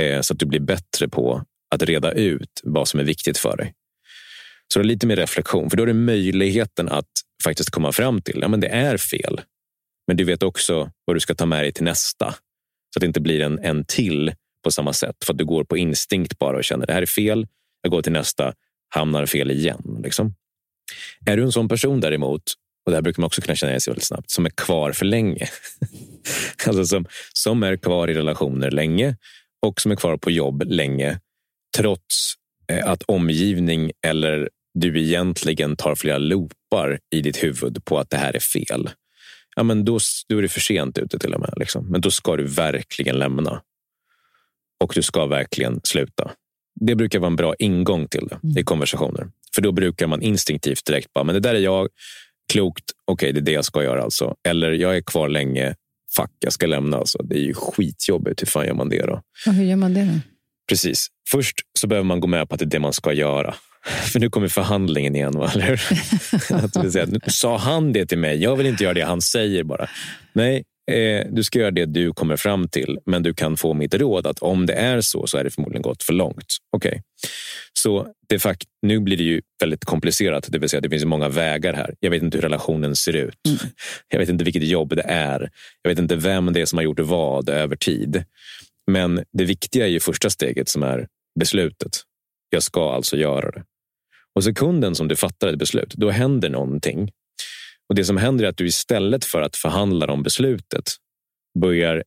eh, så att du blir bättre på att reda ut vad som är viktigt för dig. Så det är lite mer reflektion, för då är det möjligheten att faktiskt komma fram till ja, men det är fel. Men du vet också vad du ska ta med dig till nästa. Så att det inte blir en, en till på samma sätt. För att du går på instinkt bara och känner det här är fel. Jag går till nästa, hamnar fel igen. Liksom. Är du en sån person däremot, och det här brukar man också kunna känna igen sig väldigt snabbt, som är kvar för länge. alltså som, som är kvar i relationer länge och som är kvar på jobb länge trots eh, att omgivning eller du egentligen tar flera loopar i ditt huvud på att det här är fel ja, men då, då är det för sent ute till och med. Liksom. Men då ska du verkligen lämna. Och du ska verkligen sluta. Det brukar vara en bra ingång till det mm. i konversationer. För då brukar man instinktivt direkt bara, men det där är jag. Klokt. Okej, okay, det är det jag ska göra alltså. Eller jag är kvar länge. Fuck, jag ska lämna alltså. Det är ju skitjobbigt. Hur fan gör man det då? Och hur gör man det då? Precis. Först så behöver man gå med på att det är det man ska göra. För nu kommer förhandlingen igen, va? eller att säga, Sa han det till mig? Jag vill inte göra det han säger bara. Nej, eh, du ska göra det du kommer fram till, men du kan få mitt råd att om det är så, så är det förmodligen gått för långt. Okej, okay. så det fakt nu blir det ju väldigt komplicerat. Det vill säga, det finns många vägar här. Jag vet inte hur relationen ser ut. Mm. Jag vet inte vilket jobb det är. Jag vet inte vem det är som har gjort vad över tid. Men det viktiga är ju första steget som är beslutet. Jag ska alltså göra det. Och sekunden som du fattar ett beslut, då händer någonting. Och Det som händer är att du istället för att förhandla om beslutet börjar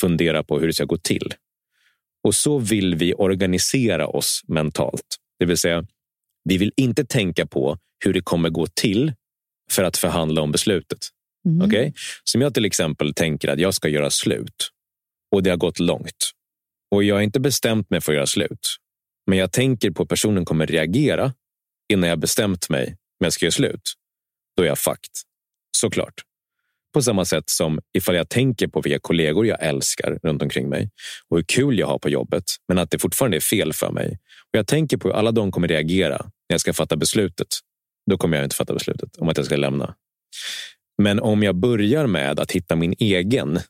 fundera på hur det ska gå till. Och så vill vi organisera oss mentalt. Det vill säga, vi vill inte tänka på hur det kommer gå till för att förhandla om beslutet. Mm. Okay? Som jag till exempel tänker att jag ska göra slut och det har gått långt. Och jag har inte bestämt mig för att göra slut. Men jag tänker på hur personen kommer reagera innan jag bestämt mig om jag ska göra slut, då är jag fucked. Såklart. På samma sätt som ifall jag tänker på vilka kollegor jag älskar runt omkring mig och hur kul jag har på jobbet, men att det fortfarande är fel för mig. Och Jag tänker på hur alla de kommer reagera när jag ska fatta beslutet. Då kommer jag inte fatta beslutet om att jag ska lämna. Men om jag börjar med att hitta min egen,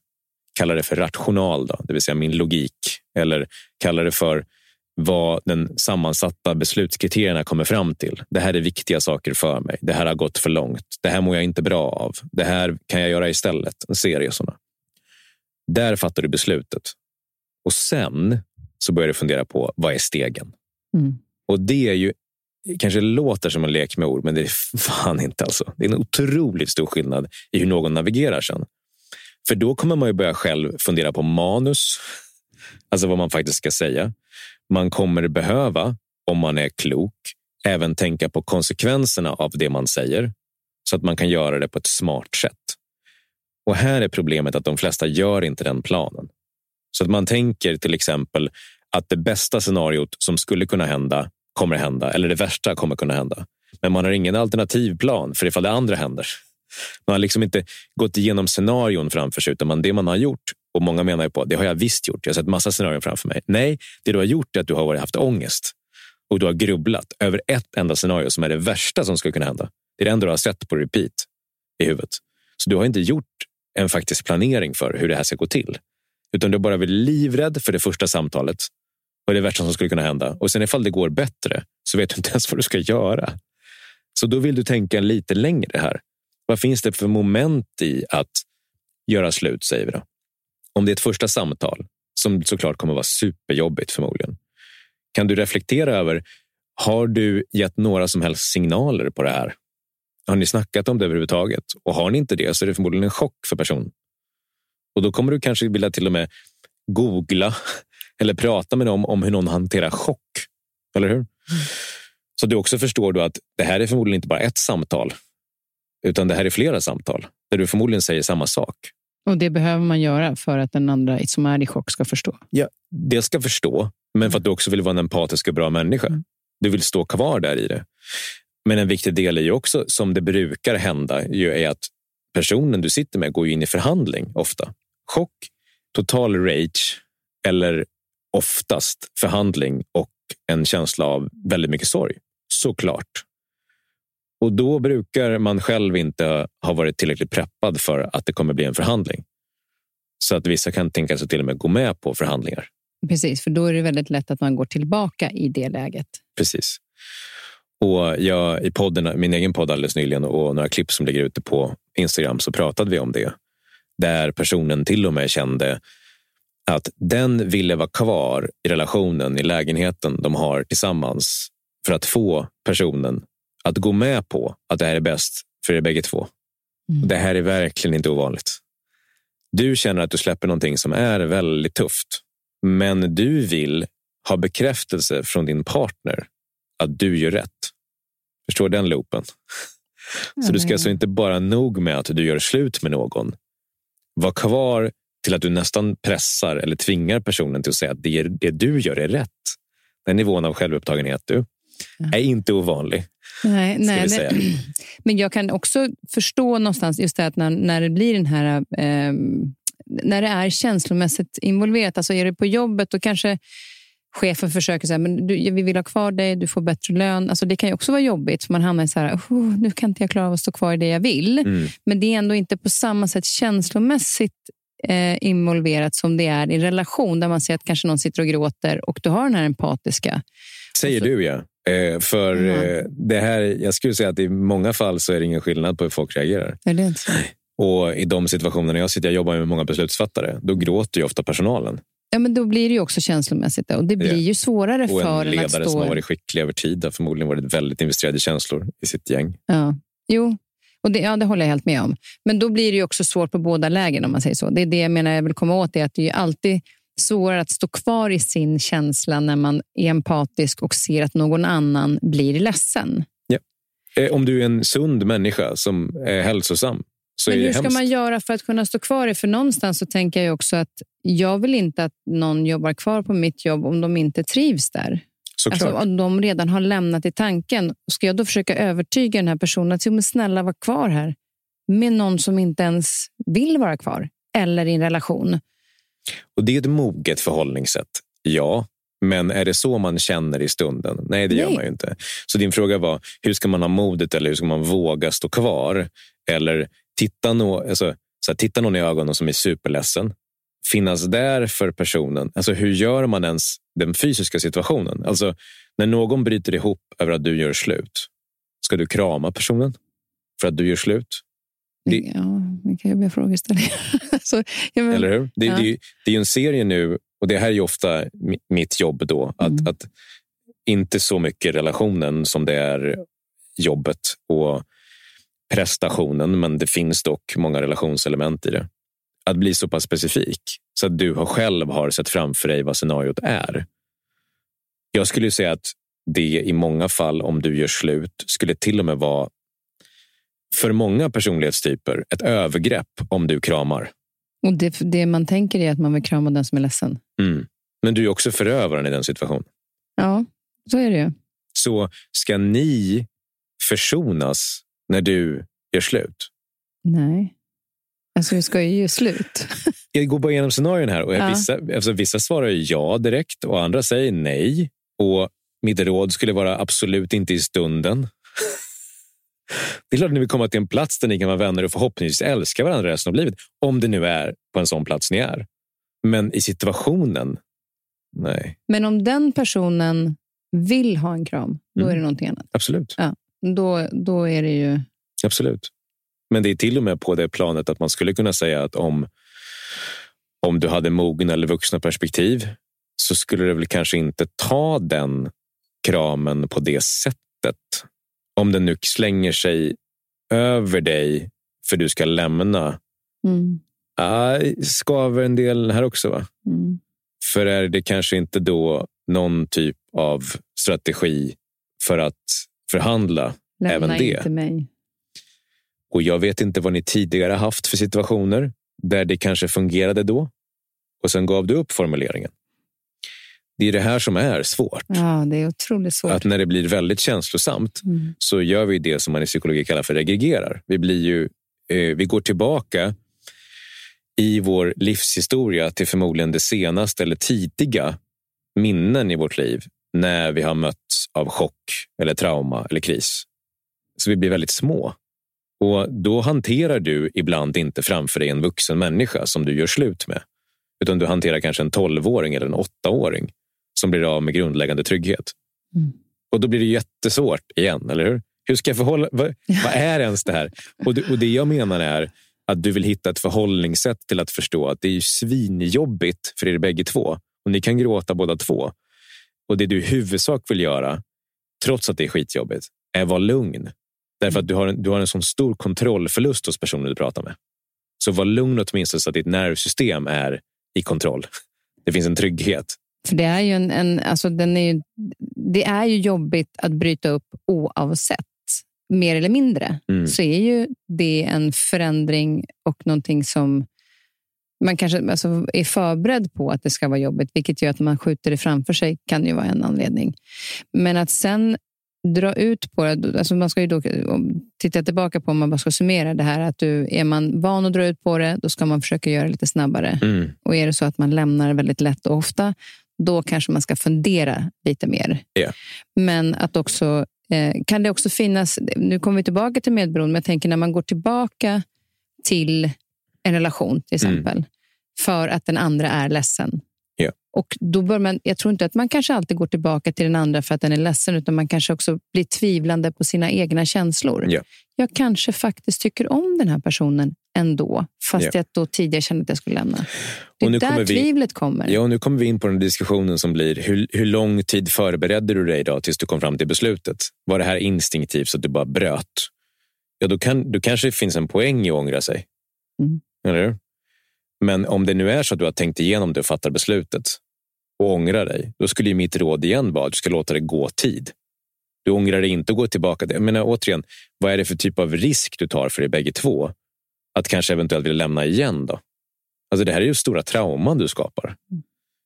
kalla det för rational, då, det vill säga min logik, eller kalla det för vad den sammansatta beslutskriterierna kommer fram till. Det här är viktiga saker för mig. Det här har gått för långt. Det här mår jag inte bra av. Det här kan jag göra istället. En serie sådana. Där fattar du beslutet. Och sen så börjar du fundera på vad är stegen? Mm. Och det är ju kanske låter som en lek med ord, men det är fan inte. alltså. Det är en otroligt stor skillnad i hur någon navigerar sen. För då kommer man ju börja själv fundera på manus, alltså vad man faktiskt ska säga. Man kommer behöva, om man är klok, även tänka på konsekvenserna av det man säger så att man kan göra det på ett smart sätt. Och här är problemet att de flesta gör inte den planen. Så att man tänker till exempel att det bästa scenariot som skulle kunna hända kommer hända eller det värsta kommer kunna hända. Men man har ingen alternativplan för ifall det andra händer. Man har liksom inte gått igenom scenarion framför sig utan det man har gjort och många menar ju på det har jag visst gjort. Jag har sett massa scenarion framför mig. Nej, det du har gjort är att du har haft ångest och du har grubblat över ett enda scenario som är det värsta som skulle kunna hända. Det är det enda du har sett på repeat i huvudet. Så du har inte gjort en faktisk planering för hur det här ska gå till. Utan du har bara blivit livrädd för det första samtalet och det värsta som skulle kunna hända. Och sen ifall det går bättre så vet du inte ens vad du ska göra. Så då vill du tänka lite längre här. Vad finns det för moment i att göra slut, säger vi då? Om det är ett första samtal som såklart kommer vara superjobbigt förmodligen. Kan du reflektera över, har du gett några som helst signaler på det här? Har ni snackat om det överhuvudtaget? Och har ni inte det så är det förmodligen en chock för personen. Och då kommer du kanske vilja till och med googla eller prata med dem om hur någon hanterar chock. Eller hur? Mm. Så du också förstår du att det här är förmodligen inte bara ett samtal, utan det här är flera samtal där du förmodligen säger samma sak. Och det behöver man göra för att den andra som är i chock ska förstå? Ja, det ska förstå, men för att du också vill vara en empatisk och bra människa. Mm. Du vill stå kvar där i det. Men en viktig del är ju också, som det brukar hända, ju är att personen du sitter med går in i förhandling ofta. Chock, total rage eller oftast förhandling och en känsla av väldigt mycket sorg. Såklart. Och då brukar man själv inte ha varit tillräckligt preppad för att det kommer bli en förhandling. Så att vissa kan tänka sig till och med gå med på förhandlingar. Precis, för då är det väldigt lätt att man går tillbaka i det läget. Precis. Och jag, I podden, min egen podd alldeles nyligen och några klipp som ligger ute på Instagram så pratade vi om det. Där personen till och med kände att den ville vara kvar i relationen, i lägenheten de har tillsammans för att få personen att gå med på att det här är bäst för er bägge två. Mm. Det här är verkligen inte ovanligt. Du känner att du släpper någonting som är väldigt tufft, men du vill ha bekräftelse från din partner att du gör rätt. Förstår den loopen? Så du ska alltså inte bara nog med att du gör slut med någon. Var kvar till att du nästan pressar eller tvingar personen till att säga att det, det du gör är rätt. Den nivån av självupptagenhet du, är inte ovanlig. Nej, nej, nej, Men jag kan också förstå någonstans just det att när, när det blir den här eh, när det är känslomässigt involverat. Alltså är det på jobbet då kanske chefen försöker säga men du, vi vill ha kvar dig, du får bättre lön. Alltså det kan ju också vara jobbigt för man hamnar i så här, oh, nu kan inte jag klara av att stå kvar i det jag vill. Mm. Men det är ändå inte på samma sätt känslomässigt eh, involverat som det är i en relation där man ser att kanske någon sitter och gråter och du har den här empatiska. Säger så, du ja. Eh, för mm. eh, det här, jag skulle säga att i många fall så är det ingen skillnad på hur folk reagerar. Är det inte så? Och i de situationerna jag sitter, jag jobbar med många beslutsfattare, då gråter ju ofta personalen. Ja, men då blir det ju också känslomässigt. Och det blir ja. ju svårare för en ledare att stå... som har varit skicklig över tid har förmodligen varit väldigt investerad i känslor i sitt gäng. Ja. Jo, och det, ja, det håller jag helt med om. Men då blir det ju också svårt på båda lägen om man säger så. Det är det jag menar jag vill komma åt. Är att det är alltid svårare att stå kvar i sin känsla när man är empatisk och ser att någon annan blir ledsen. Ja. Eh, om du är en sund människa som är hälsosam så Men är hur ska man göra för att kunna stå kvar i? För någonstans så tänker jag också att jag vill inte att någon jobbar kvar på mitt jobb om de inte trivs där. Alltså, om de redan har lämnat i tanken. Ska jag då försöka övertyga den här personen att men snälla var kvar här med någon som inte ens vill vara kvar eller i en relation? Och Det är ett moget förhållningssätt, ja. Men är det så man känner i stunden? Nej, det Nej. gör man ju inte. Så din fråga var, hur ska man ha modet eller hur ska man våga stå kvar? Eller titta, no, alltså, så här, titta någon i ögonen som är superledsen. Finnas där för personen. Alltså, hur gör man ens den fysiska situationen? Alltså, när någon bryter ihop över att du gör slut, ska du krama personen för att du gör slut? Det, ja, det kan ju bli frågeställningar. Eller hur? Det, ja. det, det är en serie nu, och det här är ju ofta mitt jobb då. Att, mm. att inte så mycket relationen som det är jobbet och prestationen, men det finns dock många relationselement i det. Att bli så pass specifik så att du själv har sett framför dig vad scenariot är. Jag skulle säga att det i många fall, om du gör slut, skulle till och med vara för många personlighetstyper ett övergrepp om du kramar. Och det, det man tänker är att man vill krama den som är ledsen. Mm. Men du är också förövaren i den situationen. Ja, så är det ju. Så ska ni försonas när du gör slut? Nej. Alltså, vi ska ju göra slut. Jag går bara igenom scenarion här. Och ja. vissa, alltså, vissa svarar ja direkt och andra säger nej. Och Mitt råd skulle vara absolut inte i stunden. Det är klart att ni vill komma till en plats där ni kan vara vänner och förhoppningsvis älska varandra resten av livet. Om det nu är på en sån plats ni är. Men i situationen, nej. Men om den personen vill ha en kram, då mm. är det någonting annat. Absolut. Ja, då, då är det ju... Absolut. Men det är till och med på det planet att man skulle kunna säga att om, om du hade mogna eller vuxna perspektiv så skulle du väl kanske inte ta den kramen på det sättet. Om den nu slänger sig över dig för du ska lämna. Mm. Uh, skaver en del här också. va? Mm. För är det kanske inte då någon typ av strategi för att förhandla Lämna även det? Inte mig. Och jag vet inte vad ni tidigare haft för situationer där det kanske fungerade då och sen gav du upp formuleringen. Det är det här som är svårt. Ja, det är otroligt svårt. Att när det blir väldigt känslosamt mm. så gör vi det som man i psykologi kallar för regregerar. Vi, blir ju, eh, vi går tillbaka i vår livshistoria till förmodligen det senaste eller tidiga minnen i vårt liv när vi har mötts av chock eller trauma eller kris. Så vi blir väldigt små. Och Då hanterar du ibland inte framför dig en vuxen människa som du gör slut med. Utan du hanterar kanske en tolvåring eller en åttaåring som blir av med grundläggande trygghet. Mm. Och då blir det jättesvårt igen, eller hur? Hur ska jag förhålla vad, vad är ens det här? Och det, och det jag menar är att du vill hitta ett förhållningssätt till att förstå att det är svinjobbigt för er bägge två. Och ni kan gråta båda två. Och det du i huvudsak vill göra, trots att det är skitjobbigt, är att vara lugn. Därför att du har en, du har en sån stor kontrollförlust hos personen du pratar med. Så var lugn åtminstone så att ditt nervsystem är i kontroll. Det finns en trygghet. För det är ju, en, en alltså den är ju, det är ju jobbigt att bryta upp oavsett. Mer eller mindre mm. så är ju det en förändring och någonting som man kanske alltså, är förberedd på att det ska vara jobbigt, vilket gör att man skjuter det framför sig kan ju vara en anledning. Men att sen dra ut på det. Alltså man ska ju då titta tillbaka på om man bara ska summera det här. att du, Är man van att dra ut på det, då ska man försöka göra det lite snabbare. Mm. Och är det så att man lämnar väldigt lätt och ofta, då kanske man ska fundera lite mer. Yeah. Men att också eh, kan det också finnas, nu kommer vi tillbaka till medberoende, men jag tänker när man går tillbaka till en relation till mm. exempel, mm. för att den andra är ledsen. Yeah. Och då bör man, jag tror inte att man kanske alltid går tillbaka till den andra för att den är ledsen, utan man kanske också blir tvivlande på sina egna känslor. Yeah. Jag kanske faktiskt tycker om den här personen ändå, fast yeah. jag då tidigare kände att jag skulle lämna. Det är där kommer tvivlet vi, kommer. Ja, och nu kommer vi in på den diskussionen som blir, hur, hur lång tid förberedde du dig då tills du kom fram till beslutet? Var det här instinktivt så att du bara bröt? Ja, då, kan, då kanske det finns en poäng i att ångra sig. Mm. Eller hur? Men om det nu är så att du har tänkt igenom det och fattar beslutet och ångrar dig, då skulle mitt råd igen vara att du ska låta det gå tid. Du ångrar dig inte och går tillbaka. Jag menar, återigen, vad är det för typ av risk du tar för er bägge två? Att kanske eventuellt vilja lämna igen då? Alltså det här är ju stora trauman du skapar.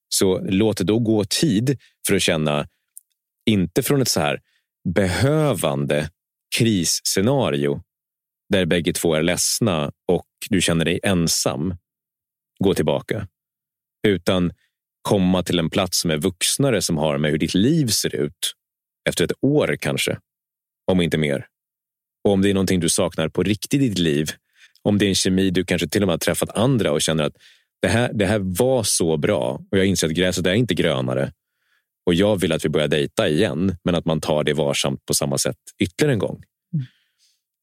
Så låt det då gå tid för att känna, inte från ett så här behövande krisscenario där bägge två är ledsna och du känner dig ensam, gå tillbaka. Utan komma till en plats som är vuxnare som har med hur ditt liv ser ut efter ett år kanske, om inte mer. Och om det är någonting du saknar på riktigt i ditt liv, om det är en kemi du kanske till och med har träffat andra och känner att det här, det här var så bra och jag inser att gräset är inte grönare och jag vill att vi börjar dejta igen, men att man tar det varsamt på samma sätt ytterligare en gång. Mm.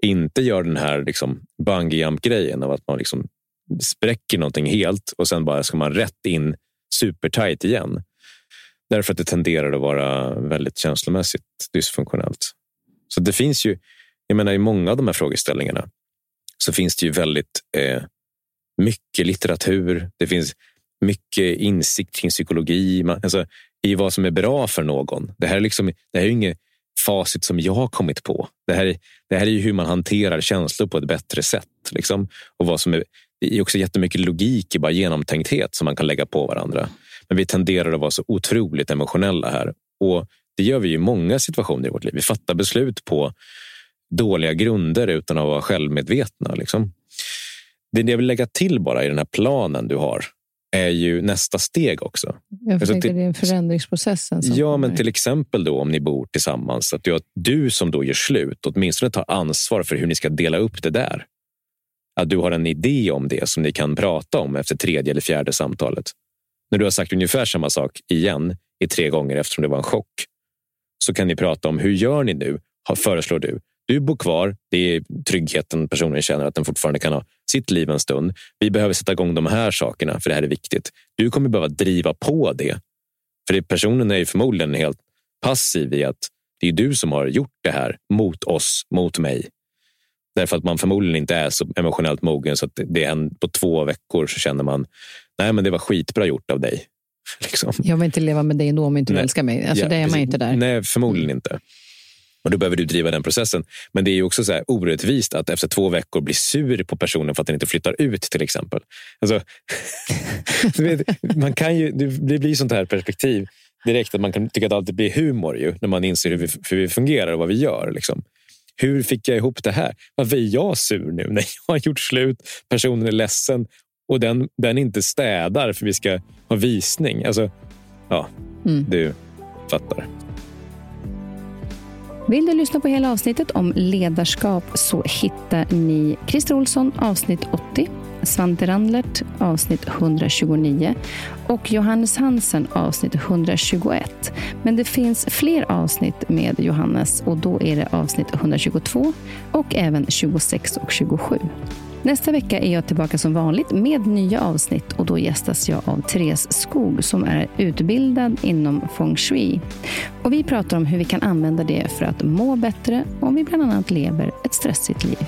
Inte gör den här liksom bungee jump grejen av att man liksom spräcker någonting helt och sen bara ska man rätt in supertight igen. Därför att det tenderar att vara väldigt känslomässigt dysfunktionellt. Så det finns ju, jag menar i många av de här frågeställningarna så finns det ju väldigt eh, mycket litteratur. Det finns mycket insikt kring psykologi, alltså, i vad som är bra för någon. Det här är, liksom, det här är inget facit som jag har kommit på. Det här, det här är hur man hanterar känslor på ett bättre sätt. Liksom. Och vad som är, det är också jättemycket logik i bara genomtänkthet som man kan lägga på varandra. Men vi tenderar att vara så otroligt emotionella här. Och Det gör vi i många situationer i vårt liv. Vi fattar beslut på dåliga grunder utan att vara självmedvetna. Liksom. Det jag vill lägga till bara i den här planen du har är ju nästa steg också. Jag alltså det är en förändringsprocessen. ja, kommer. men till exempel då om ni bor tillsammans. Att du, du som då gör slut åtminstone tar ansvar för hur ni ska dela upp det där. Att du har en idé om det som ni kan prata om efter tredje eller fjärde samtalet. När du har sagt ungefär samma sak igen i tre gånger eftersom det var en chock så kan ni prata om hur gör ni nu, föreslår du. Du bor kvar. Det är tryggheten personen känner att den fortfarande kan ha sitt liv en stund. Vi behöver sätta igång de här sakerna för det här är viktigt. Du kommer behöva driva på det. För det, personen är ju förmodligen helt passiv i att det är du som har gjort det här mot oss, mot mig. Därför att man förmodligen inte är så emotionellt mogen så att det är en, på två veckor så känner man nej men det var skitbra gjort av dig. Liksom. Jag vill inte leva med dig ändå om inte du älskar mig. Alltså, ja, det är man inte där. Nej, förmodligen inte. Och Då behöver du driva den processen. Men det är också så här orättvist att efter två veckor bli sur på personen för att den inte flyttar ut till exempel. Alltså, man kan ju, det blir sånt här perspektiv direkt att man kan tycka att alltid blir humor ju, när man inser hur vi, hur vi fungerar och vad vi gör. Liksom. Hur fick jag ihop det här? Varför är jag sur nu när jag har gjort slut? Personen är ledsen och den, den inte städar för vi ska ha visning. Alltså, ja, mm. du fattar. Vill du lyssna på hela avsnittet om ledarskap så hittar ni Christer Olsson avsnitt 80, Svante Randlert avsnitt 129 och Johannes Hansen avsnitt 121. Men det finns fler avsnitt med Johannes och då är det avsnitt 122 och även 26 och 27. Nästa vecka är jag tillbaka som vanligt med nya avsnitt och då gästas jag av Therese Skog som är utbildad inom feng shui. Och vi pratar om hur vi kan använda det för att må bättre om vi bland annat lever ett stressigt liv.